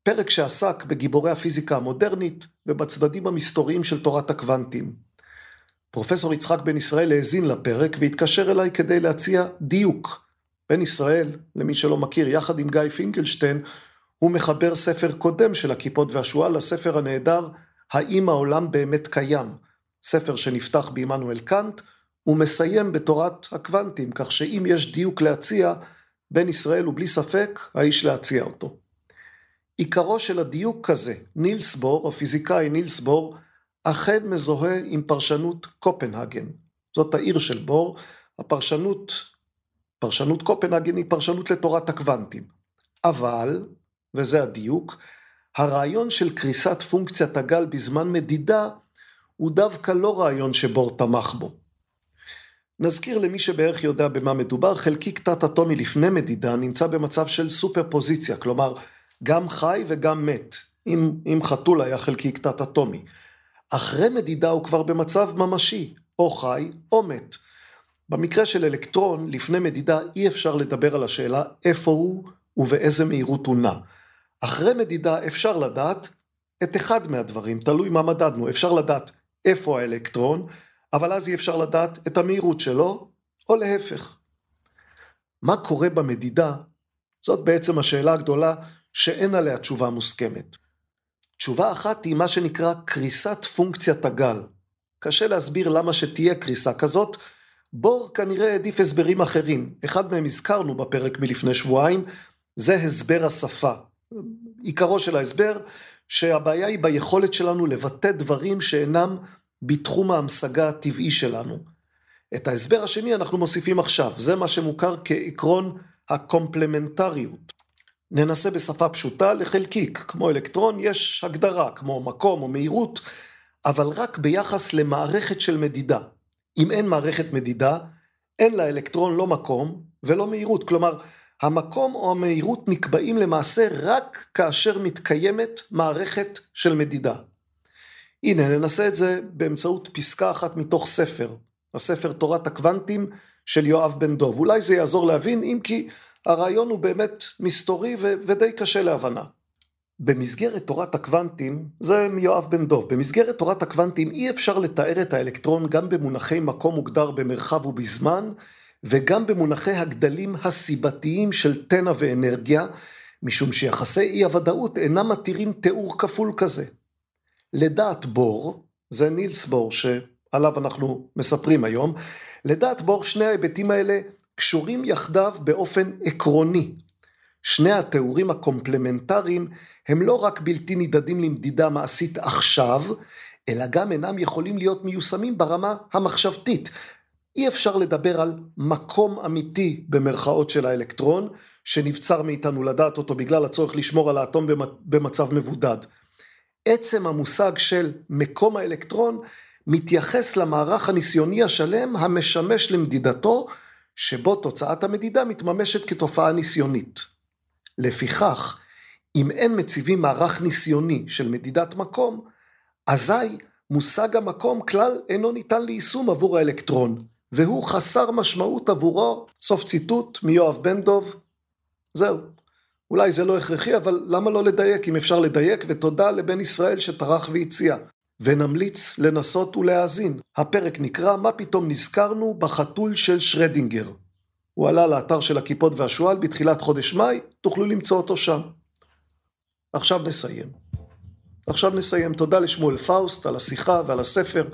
פרק שעסק בגיבורי הפיזיקה המודרנית ובצדדים המסתוריים של תורת הקוונטים. פרופסור יצחק בן ישראל האזין לפרק והתקשר אליי כדי להציע דיוק. בן ישראל, למי שלא מכיר, יחד עם גיא פינקלשטיין, הוא מחבר ספר קודם של הכיפות והשועל לספר הנהדר "האם העולם באמת קיים?" ספר שנפתח בעמנואל קאנט, ומסיים בתורת הקוונטים, כך שאם יש דיוק להציע, בן ישראל הוא בלי ספק האיש להציע אותו. עיקרו של הדיוק כזה, נילס בור, הפיזיקאי נילס בור, אכן מזוהה עם פרשנות קופנהגן. זאת העיר של בור, הפרשנות, פרשנות קופנהגן היא פרשנות לתורת הקוונטים. אבל, וזה הדיוק, הרעיון של קריסת פונקציית הגל בזמן מדידה הוא דווקא לא רעיון שבור תמך בו. נזכיר למי שבערך יודע במה מדובר, חלקיק תת-אטומי לפני מדידה נמצא במצב של סופר פוזיציה, כלומר גם חי וגם מת, אם, אם חתול היה חלקיק תת-אטומי. אחרי מדידה הוא כבר במצב ממשי, או חי או מת. במקרה של אלקטרון, לפני מדידה אי אפשר לדבר על השאלה איפה הוא ובאיזה מהירות הוא נע. אחרי מדידה אפשר לדעת את אחד מהדברים, תלוי מה מדדנו, אפשר לדעת איפה האלקטרון, אבל אז אי אפשר לדעת את המהירות שלו, או להפך. מה קורה במדידה? זאת בעצם השאלה הגדולה שאין עליה תשובה מוסכמת. תשובה אחת היא מה שנקרא קריסת פונקציית הגל. קשה להסביר למה שתהיה קריסה כזאת, בור כנראה העדיף הסברים אחרים. אחד מהם הזכרנו בפרק מלפני שבועיים, זה הסבר השפה. עיקרו של ההסבר, שהבעיה היא ביכולת שלנו לבטא דברים שאינם בתחום ההמשגה הטבעי שלנו. את ההסבר השני אנחנו מוסיפים עכשיו, זה מה שמוכר כעקרון הקומפלמנטריות. ננסה בשפה פשוטה לחלקיק, כמו אלקטרון יש הגדרה, כמו מקום או מהירות, אבל רק ביחס למערכת של מדידה. אם אין מערכת מדידה, אין לאלקטרון לא מקום ולא מהירות, כלומר המקום או המהירות נקבעים למעשה רק כאשר מתקיימת מערכת של מדידה. הנה ננסה את זה באמצעות פסקה אחת מתוך ספר, הספר תורת הקוונטים של יואב בן דוב. אולי זה יעזור להבין אם כי הרעיון הוא באמת מסתורי ו- ודי קשה להבנה. במסגרת תורת הקוונטים, זה מיואב בן דוב, במסגרת תורת הקוונטים אי אפשר לתאר את האלקטרון גם במונחי מקום מוגדר במרחב ובזמן, וגם במונחי הגדלים הסיבתיים של תנע ואנרגיה, משום שיחסי אי הוודאות אינם מתירים תיאור כפול כזה. לדעת בור, זה נילס בור שעליו אנחנו מספרים היום, לדעת בור שני ההיבטים האלה קשורים יחדיו באופן עקרוני. שני התיאורים הקומפלמנטריים הם לא רק בלתי נידדים למדידה מעשית עכשיו, אלא גם אינם יכולים להיות מיושמים ברמה המחשבתית. אי אפשר לדבר על מקום אמיתי במרכאות של האלקטרון, שנבצר מאיתנו לדעת אותו בגלל הצורך לשמור על האטום במצב מבודד. עצם המושג של מקום האלקטרון מתייחס למערך הניסיוני השלם המשמש למדידתו, שבו תוצאת המדידה מתממשת כתופעה ניסיונית. לפיכך, אם אין מציבים מערך ניסיוני של מדידת מקום, אזי מושג המקום כלל אינו ניתן ליישום עבור האלקטרון, והוא חסר משמעות עבורו, סוף ציטוט מיואב בן דב. זהו. אולי זה לא הכרחי, אבל למה לא לדייק אם אפשר לדייק, ותודה לבן ישראל שטרח והציע. ונמליץ לנסות ולהאזין. הפרק נקרא "מה פתאום נזכרנו בחתול של שרדינגר". הוא עלה לאתר של הקיפוד והשועל בתחילת חודש מאי, תוכלו למצוא אותו שם. עכשיו נסיים. עכשיו נסיים. תודה לשמואל פאוסט על השיחה ועל הספר.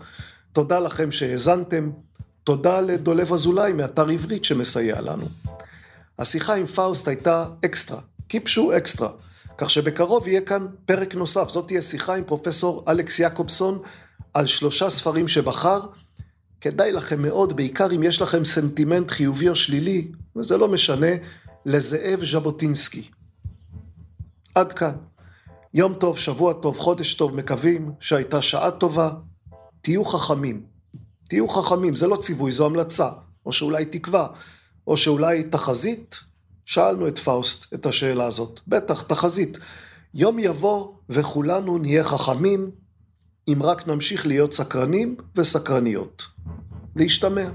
תודה לכם שהאזנתם. תודה לדולב אזולאי מאתר עברית שמסייע לנו. השיחה עם פאוסט הייתה אקסטרה, קיפשו אקסטרה. כך שבקרוב יהיה כאן פרק נוסף. זאת תהיה שיחה עם פרופסור אלכס יעקובסון על שלושה ספרים שבחר. כדאי לכם מאוד, בעיקר אם יש לכם סנטימנט חיובי או שלילי, וזה לא משנה, לזאב ז'בוטינסקי. עד כאן. יום טוב, שבוע טוב, חודש טוב, מקווים שהייתה שעה טובה. תהיו חכמים. תהיו חכמים, זה לא ציווי, זו המלצה. או שאולי תקווה, או שאולי תחזית, שאלנו את פאוסט את השאלה הזאת. בטח, תחזית. יום יבוא וכולנו נהיה חכמים, אם רק נמשיך להיות סקרנים וסקרניות. להשתמע.